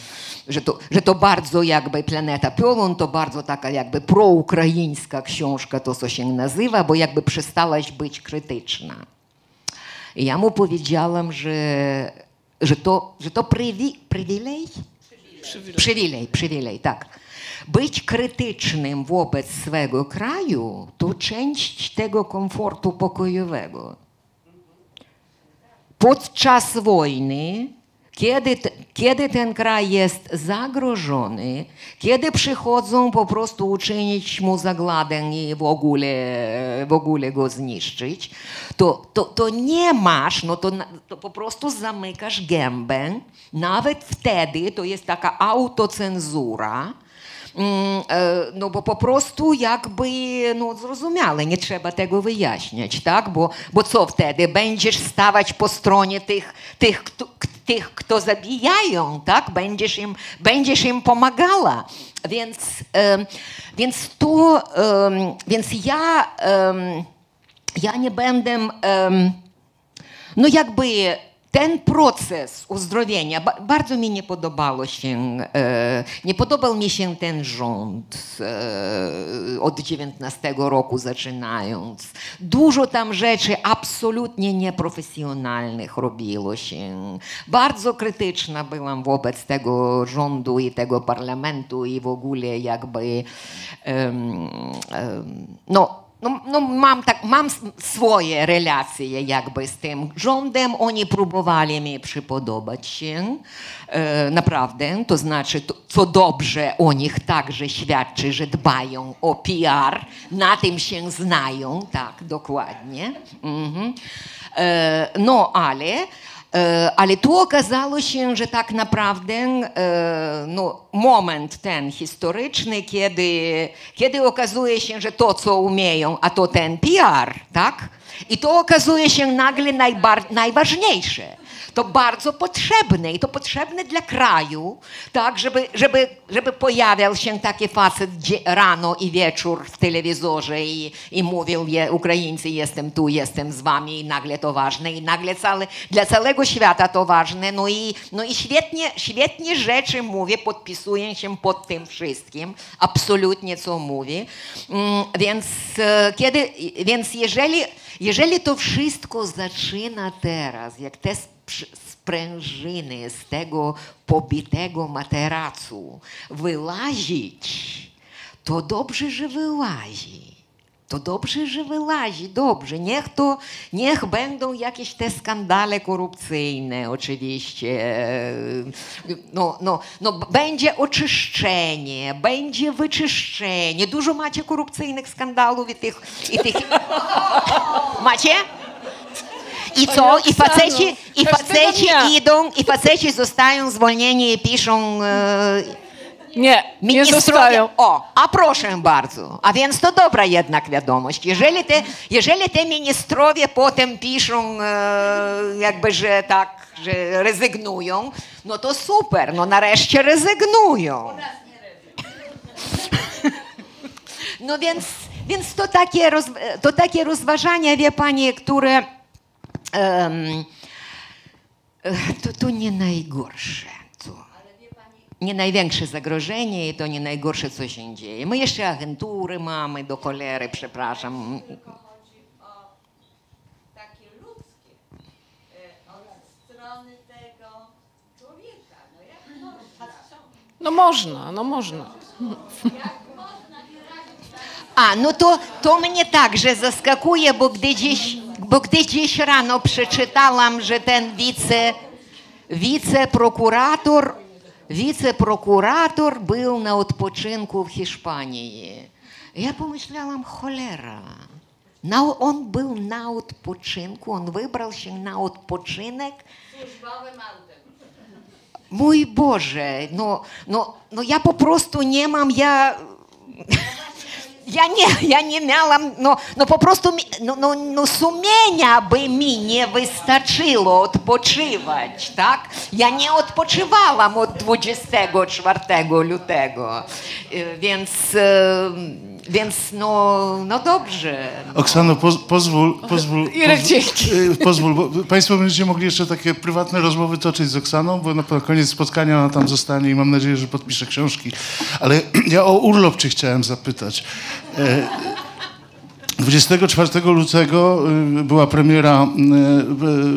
S3: że, to, że to bardzo jakby Planeta Piolun to bardzo taka jakby proukraińska książka, to co się nazywa, bo jakby przestałaś być krytyczna. I ja mu powiedziałam, że, że to, że to prywi, przywilej? Przywilej, przywilej, tak. Być krytycznym wobec swego kraju to część tego komfortu pokojowego. Podczas wojny, kiedy, kiedy ten kraj jest zagrożony, kiedy przychodzą po prostu uczynić mu zagładę i w ogóle, w ogóle go zniszczyć, to, to, to nie masz, no to, to po prostu zamykasz gębę. Nawet wtedy to jest taka autocenzura. E, No bo po prostu jakby, no zrozumiale, nie trzeba tego wyjaśniać, tak? Bo, bo co wtedy? Będziesz stawać po stronie tych, tych, kto, tych, kto zabijają, tak? Będziesz im, będziesz im pomagała. Więc, więc to, więc ja, ja nie będę, no jakby ten proces uzdrowienia, ba- bardzo mi nie podobało się, e, nie podobał mi się ten rząd e, od 19 roku zaczynając. Dużo tam rzeczy absolutnie nieprofesjonalnych robiło się. Bardzo krytyczna byłam wobec tego rządu i tego parlamentu i w ogóle jakby no no, no mam, tak, mam swoje relacje jakby z tym rządem. Oni próbowali mi przypodobać się, e, naprawdę. To znaczy, to, co dobrze o nich także świadczy, że dbają o PR, na tym się znają, tak, dokładnie. Mhm. E, no ale E, Ale tu okazało się, że tak naprawdę no, moment ten historyczny, kiedy, kiedy okazuje się, że to, co umieją, a to ten PR, tak? I to okazuje się nagle najbar- najważniejsze. To bardzo potrzebne i to potrzebne dla kraju, tak, żeby, żeby, żeby pojawiał się taki facet rano i wieczór w telewizorze i, i mówił, je, Ukraińcy, jestem tu, jestem z wami i nagle to ważne i nagle całe, dla całego świata to ważne. No i, no i świetnie, świetnie rzeczy mówię, podpisuję się pod tym wszystkim, absolutnie co mówi. Mm, Więc, e, kiedy, więc jeżeli, jeżeli to wszystko zaczyna teraz, jak te sprężyny z tego pobitego materacu wyłazić, to dobrze, że wyłazi. To dobrze, że wyłazi, dobrze. Niech to, niech będą jakieś te skandale korupcyjne, oczywiście. No, no, no, będzie oczyszczenie, będzie wyczyszczenie. Dużo macie korupcyjnych skandalów i tych, i tych... Macie? I co? I faceci, i faceci idą, i faceci zostają zwolnieni i piszą... E,
S2: Nie, nie
S3: Ministrowie,
S2: zostają.
S3: o, a proszę bardzo. A więc to dobra jednak wiadomość. Jeżeli te, jeżeli te ministrowie potem piszą e, jakby, że tak, że rezygnują, no to super, no nareszcie rezygnują. No więc, więc to, takie roz, to takie rozważania, wie pani, które to, to nie najgorsze. To nie największe zagrożenie i to nie najgorsze, co się dzieje. My jeszcze agentury mamy do cholery, przepraszam.
S6: takie ludzkie od strony tego człowieka. No można?
S2: No można, no można.
S3: A, no to, to mnie także zaskakuje, bo gdy dziś, bo gdy dziś rano przeczytałam, że ten wice, wiceprokurator, wiceprokurator był na odpoczynku w Hiszpanii. Ja pomyślałam, cholera. Na, on był na odpoczynku, on wybrał się na odpoczynek
S6: Służbowym autem.
S3: Mój Boże, no, no, no ja po prostu nie mam, ja... Nie, ja nie miałam, no, no po prostu no, no, no sumienia by mi nie wystarczyło odpoczywać, tak? Ja nie odpoczywałam od 24 lutego, więc, więc no, no dobrze.
S7: Oksano, poz, pozwól, pozwól,
S2: Irek,
S7: pozwól,
S2: dzięki.
S7: y, pozwól, bo Państwo będziecie mogli jeszcze takie prywatne rozmowy toczyć z Oksaną, bo na koniec spotkania ona tam zostanie i mam nadzieję, że podpisze książki. Ale ja o urlop Cię chciałem zapytać. E, 24 lutego y, była premiera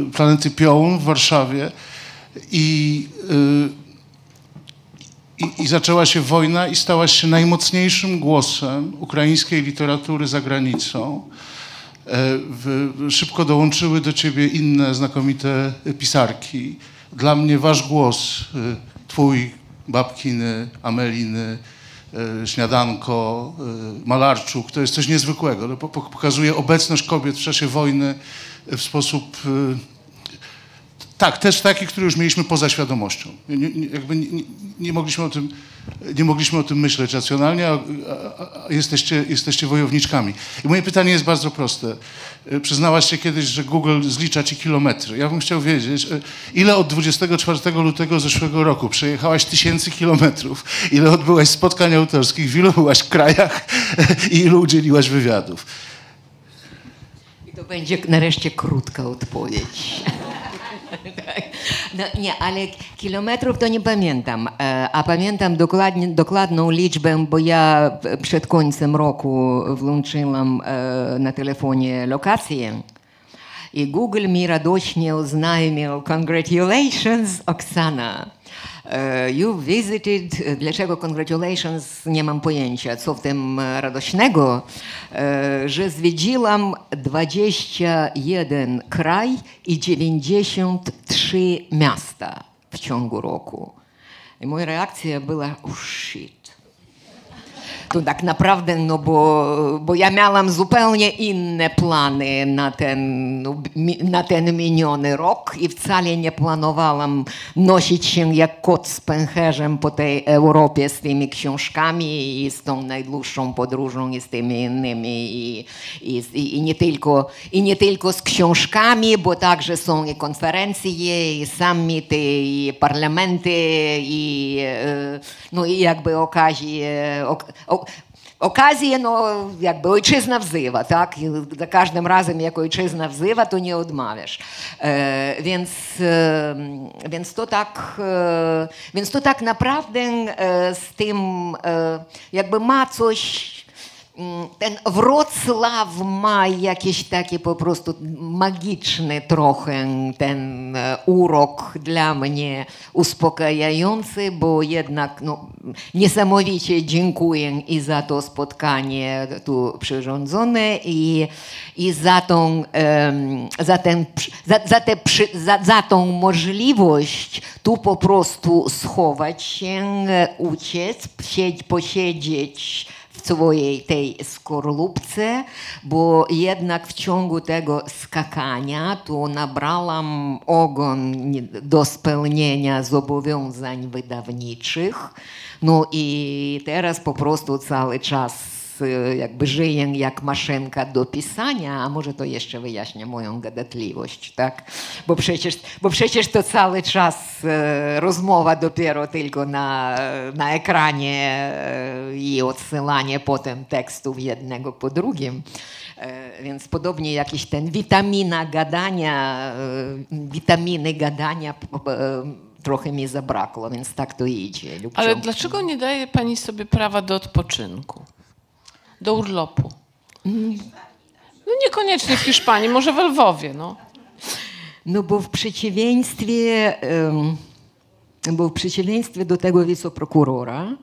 S7: y, Planety Piołun w Warszawie i i, I zaczęła się wojna i stałaś się najmocniejszym głosem ukraińskiej literatury za granicą. E, w, szybko dołączyły do ciebie inne znakomite pisarki. Dla mnie wasz głos, y, twój, Babkiny, Ameliny, y, Śniadanko, Malarczuk, to jest coś niezwykłego. Po- pokazuje obecność kobiet w czasie wojny w sposób tak, też taki, który już mieliśmy poza świadomością. Nie, nie, jakby nie, nie, mogliśmy o tym, nie mogliśmy o tym myśleć racjonalnie, a, a, a jesteście, jesteście wojowniczkami. I moje pytanie jest bardzo proste. E, Przyznałaś się kiedyś, że Google zlicza ci kilometry. Ja bym chciał wiedzieć, e, ile od 24 lutego zeszłego roku przejechałaś tysięcy kilometrów, ile odbyłaś spotkań autorskich, w ilu byłaś krajach i ilu udzieliłaś wywiadów.
S3: I to będzie nareszcie krótka odpowiedź. No, nie, ale kilometrów to nie pamiętam, E, a pamiętam dokładnie, dokładną liczbę, bo ja przed końcem roku włączyłam e, na telefonie lokację i Google mi radośnie oznajmił congratulations Oksana. E, You visited, dlaczego congratulations, nie mam pojęcia, co w tym e, radośnego, e, że zwiedziłam 21 kraj i 93 miasta w ciągu roku. I moja reakcja była, oh shit. To tak naprawdę, no bo, bo ja miałam zupełnie inne plany na ten, no, na ten miniony rok i wcale nie planowałam nosić się jak kot z pęcherzem po tej Europie z tymi książkami i z tą najdłuższą podróżą i z tymi innymi i, i, i, i, nie, tylko, i nie tylko z książkami, bo także są i konferencje, i summity, i parlamenty, i, e, no i jakby okazje, ok, wzywa, to nie odmawiasz. E, więc, e, więc, to tak, e, więc to tak naprawdę e, z tym e, jakby ma coś Mm, ten Wrocław ma jakieś takie po prostu magiczny trochę ten e, urok dla mnie uspokajający, bo jednak no, niesamowicie dziękuję i za to spotkanie tu przyrządzone i, i za, tą, za, ten, za, za, te, za, za tą możliwość tu po prostu schować się, e, uciec, posiedzieć swojej tej skorupce, bo jednak w ciągu tego skakania to nabrałam ogon do spełnienia zobowiązań wydawniczych. No i teraz po prostu cały czas jakby żyję jak maszynka do pisania, a może to jeszcze wyjaśnia moją gadatliwość, tak? Bo przecież, bo przecież to cały czas e, rozmowa dopiero tylko na, na ekranie e, i odsyłanie potem tekstów jednego po drugim. E, Więc podobnie jakiś ten witamina gadania, e, witaminy gadania e, trochę mi zabrakło, więc tak to idzie. Lubcią.
S2: Ale dlaczego nie daje pani sobie prawa do odpoczynku? Do urlopu? No niekoniecznie w Hiszpanii, może w Lwowie, no.
S3: No bo w przeciwieństwie, bo w przeciwieństwie do tego wiceprokurora,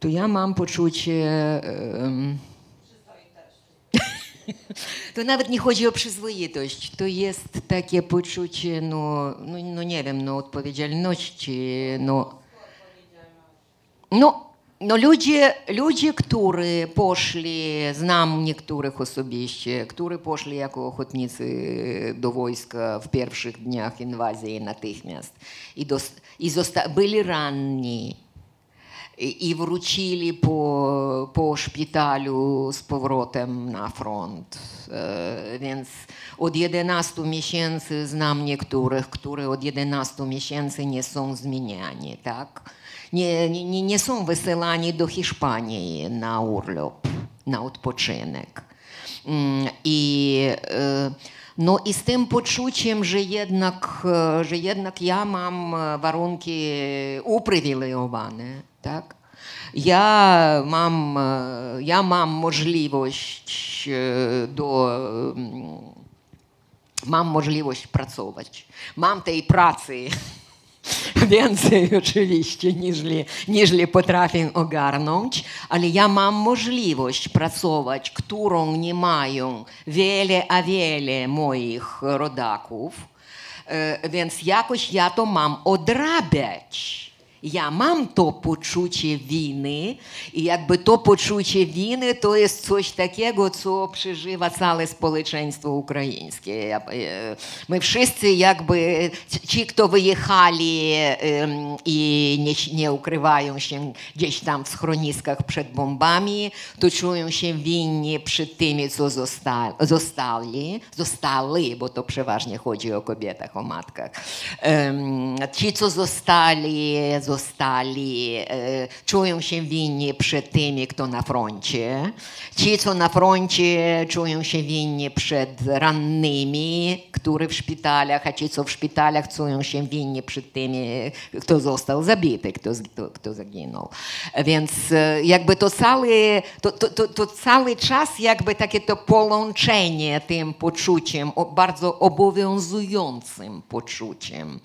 S3: to ja mam poczucie. To nawet nie chodzi o przyzwoitość, to jest takie poczucie, no, no, no nie wiem, no odpowiedzialności, no, no, no ludzie, ludzie, którzy poszli, znam niektórych osobiście, którzy poszli jako ochotnicy do wojska w pierwszych dniach inwazji natychmiast i, dos, i zosta, byli ranni i, i wrócili po, szpitalu z powrotem na front. Więc od 11 miesięcy znam niektórych, którzy od 11 miesięcy nie są zmieniani, tak? Nie, nie, nie- są wysyłani do Hiszpanii na urlop, na odpoczynek. Mm, I, e, no i z tym poczuciem, że jednak, e, że jednak ja mam e, warunki uprzywilejowane, tak? Ja mam, ja mam możliwość do mm, mam możliwość pracować. Mam tej pracy więcej oczywiście niż, niż potrafię ogarnąć, ale ja mam możliwość pracować, którą nie mają wiele, a wiele moich rodaków, E, więc jakoś ja to mam odrabiać. Poczucie winy i jakby to poczucie winy to jest coś takiego, co przeżywa całe społeczeństwo ukraińskie. Ja- e, My wszyscy jakby, ci, kto wyjechali em, i nie, nie ukrywają się gdzieś tam w schroniskach przed bombami, to czują się przed tymi, co zosta, zostali, zostali, bo to przeważnie chodzi o kobietach, o matkach. Ci, co zostali, zostali, e, czują się winni przed tymi, kto na froncie. Ci, co na froncie, czują się winni przed rannymi, którzy w szpitalach, a ci, co w szpitalach, czują się winni przed tymi, kto został zabity, kto, kto, kto zaginął. Więc e, jakby to cały, to, to, to, to cały czas jakby takie to połączenie tym poczuciem, bardzo obowiązującym poczuciem.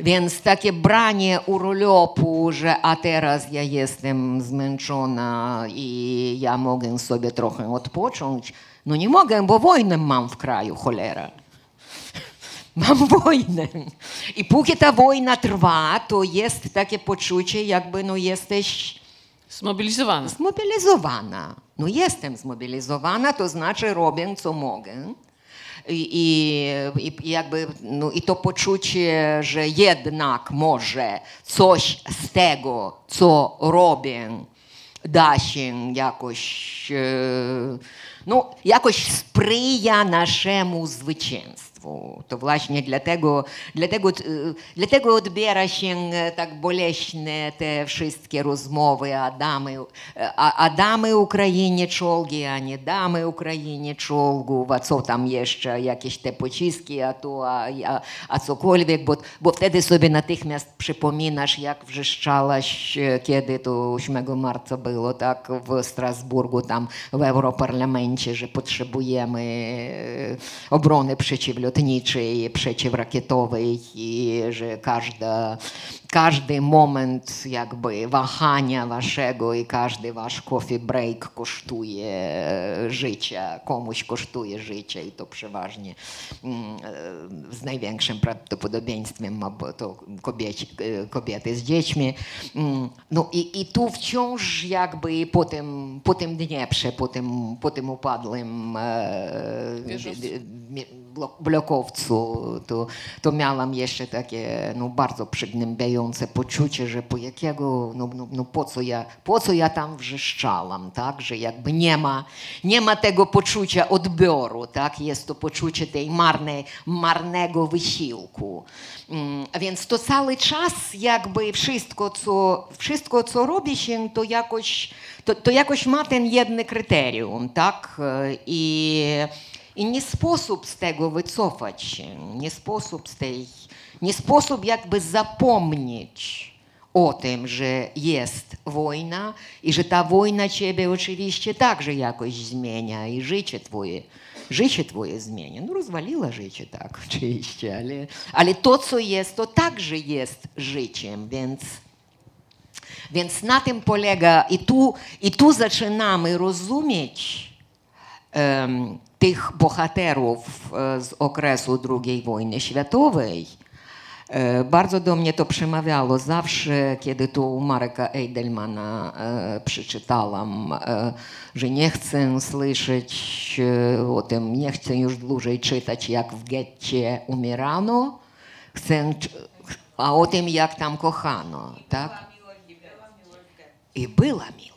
S3: Więc takie branie urlopu, że a teraz ja jestem zmęczona i ja mogę sobie trochę odpocząć, no nie mogę, bo wojnę mam w kraju, cholera. Mam wojnę. I póki ta wojna trwa, to jest takie poczucie, jakby no jesteś
S2: Zmobilizowana.
S3: zmobilizowana. No jestem zmobilizowana, to znaczy robię, co mogę. I, i, i jakby, no, I to poczucie, że jednak może coś z tego, co robię, da się jakoś, e, no, jakoś sprzyja naszemu zwycięstwu. To właśnie dlatego, dlatego, e, dlatego odbiera się e, tak boleśnie te wszystkie rozmowy, a damy, a, a damy Ukrainie czołgi, a nie damy Ukrainie czołgów, a co tam jeszcze, jakieś te pociski, a to, a, a, a cokolwiek, bo, bo wtedy sobie natychmiast przypominasz, jak wrzeszczałaś, e, kiedy to 8 marca było, tak, w Strasburgu, tam w Europarlamencie, że potrzebujemy e, obrony przeciwlotniczej, przeciwrakietowej i że każda, każdy moment jakby wahania waszego i każdy wasz coffee break kosztuje życia, komuś kosztuje życie i to przeważnie mm, z największym prawdopodobieństwem ma to kobieci, kobiety z dziećmi. Mm, No i, i tu wciąż jakby po tym, po tym Dnieprze, po tym, po tym upadłym e,
S2: Wieżowcu.
S3: Blokowcu, to, to miałam jeszcze takie no, bardzo przygnębiające poczucie, że po jakiego, no, no, no po, co ja, po co ja tam wrzeszczałam, tak, że jakby nie ma, nie ma tego poczucia odbioru, tak, jest to poczucie tej marnej, marnego wysiłku. Mm, więc to cały czas jakby wszystko, co, wszystko, co robi się, to jakoś, to, to jakoś ma ten jedno kryterium, tak, i i nie sposób z tego wycofać się, nie sposób z tej, nie sposób jakby zapomnieć o tym, że jest wojna i że ta wojna ciebie oczywiście także jakoś zmienia i życie twoje, życie twoje zmienia. No rozwaliła życie, tak, oczywiście, ale, ale to, co jest, to także jest życiem, więc więc na tym polega i tu, i tu zaczynamy rozumieć em, tych bohaterów e, z okresu II wojny światowej. E, Bardzo do mnie to przemawiało zawsze, kiedy tu u Mareka Eidelmana e, przeczytałam, że nie chcę słyszeć o tym, nie chcę już dłużej czytać, jak w getcie umierano, chcę, a o tym, jak tam kochano, tak? I była miłość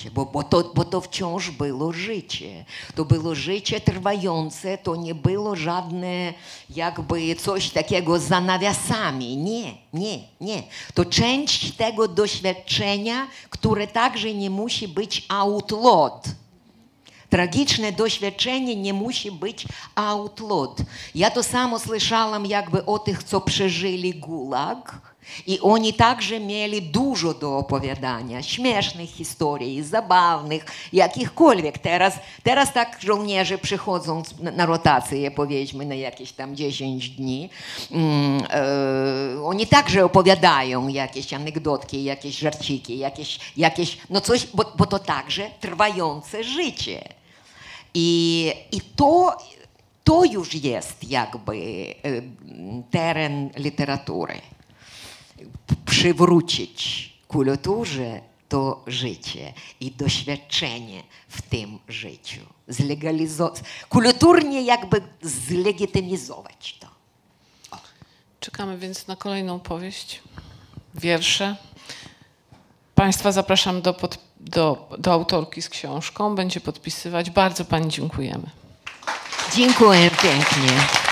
S3: getcie, bo, bo, to, bo to wciąż było życie. To było życie trwające, to nie było żadne jakby coś takiego za nawiasami. Nie, nie, nie. To część tego doświadczenia, które także nie musi być outlawed. Tragiczne doświadczenie nie musi być outlawed. Ja to samo słyszałam jakby o tych, co przeżyli gulag. I oni także mieli dużo do opowiadania, śmiesznych historii, zabawnych, jakichkolwiek. Teraz, teraz tak żołnierze przychodzą na, na rotację, powiedzmy, na jakieś tam 10 dni. Mm, e, oni także opowiadają jakieś anegdotki, jakieś żarciki, jakieś, jakieś no coś, bo, bo to także trwające życie. I, i to, to już jest jakby e, teren literatury. Przywrócić kulturze to życie i doświadczenie w tym życiu. Zlegalizować, kulturnie jakby zlegitymizować to.
S2: Czekamy więc na kolejną powieść, wiersze. Państwa zapraszam do, pod, do, do autorki z książką. Będzie podpisywać. Bardzo Pani dziękujemy.
S3: Dziękuję pięknie.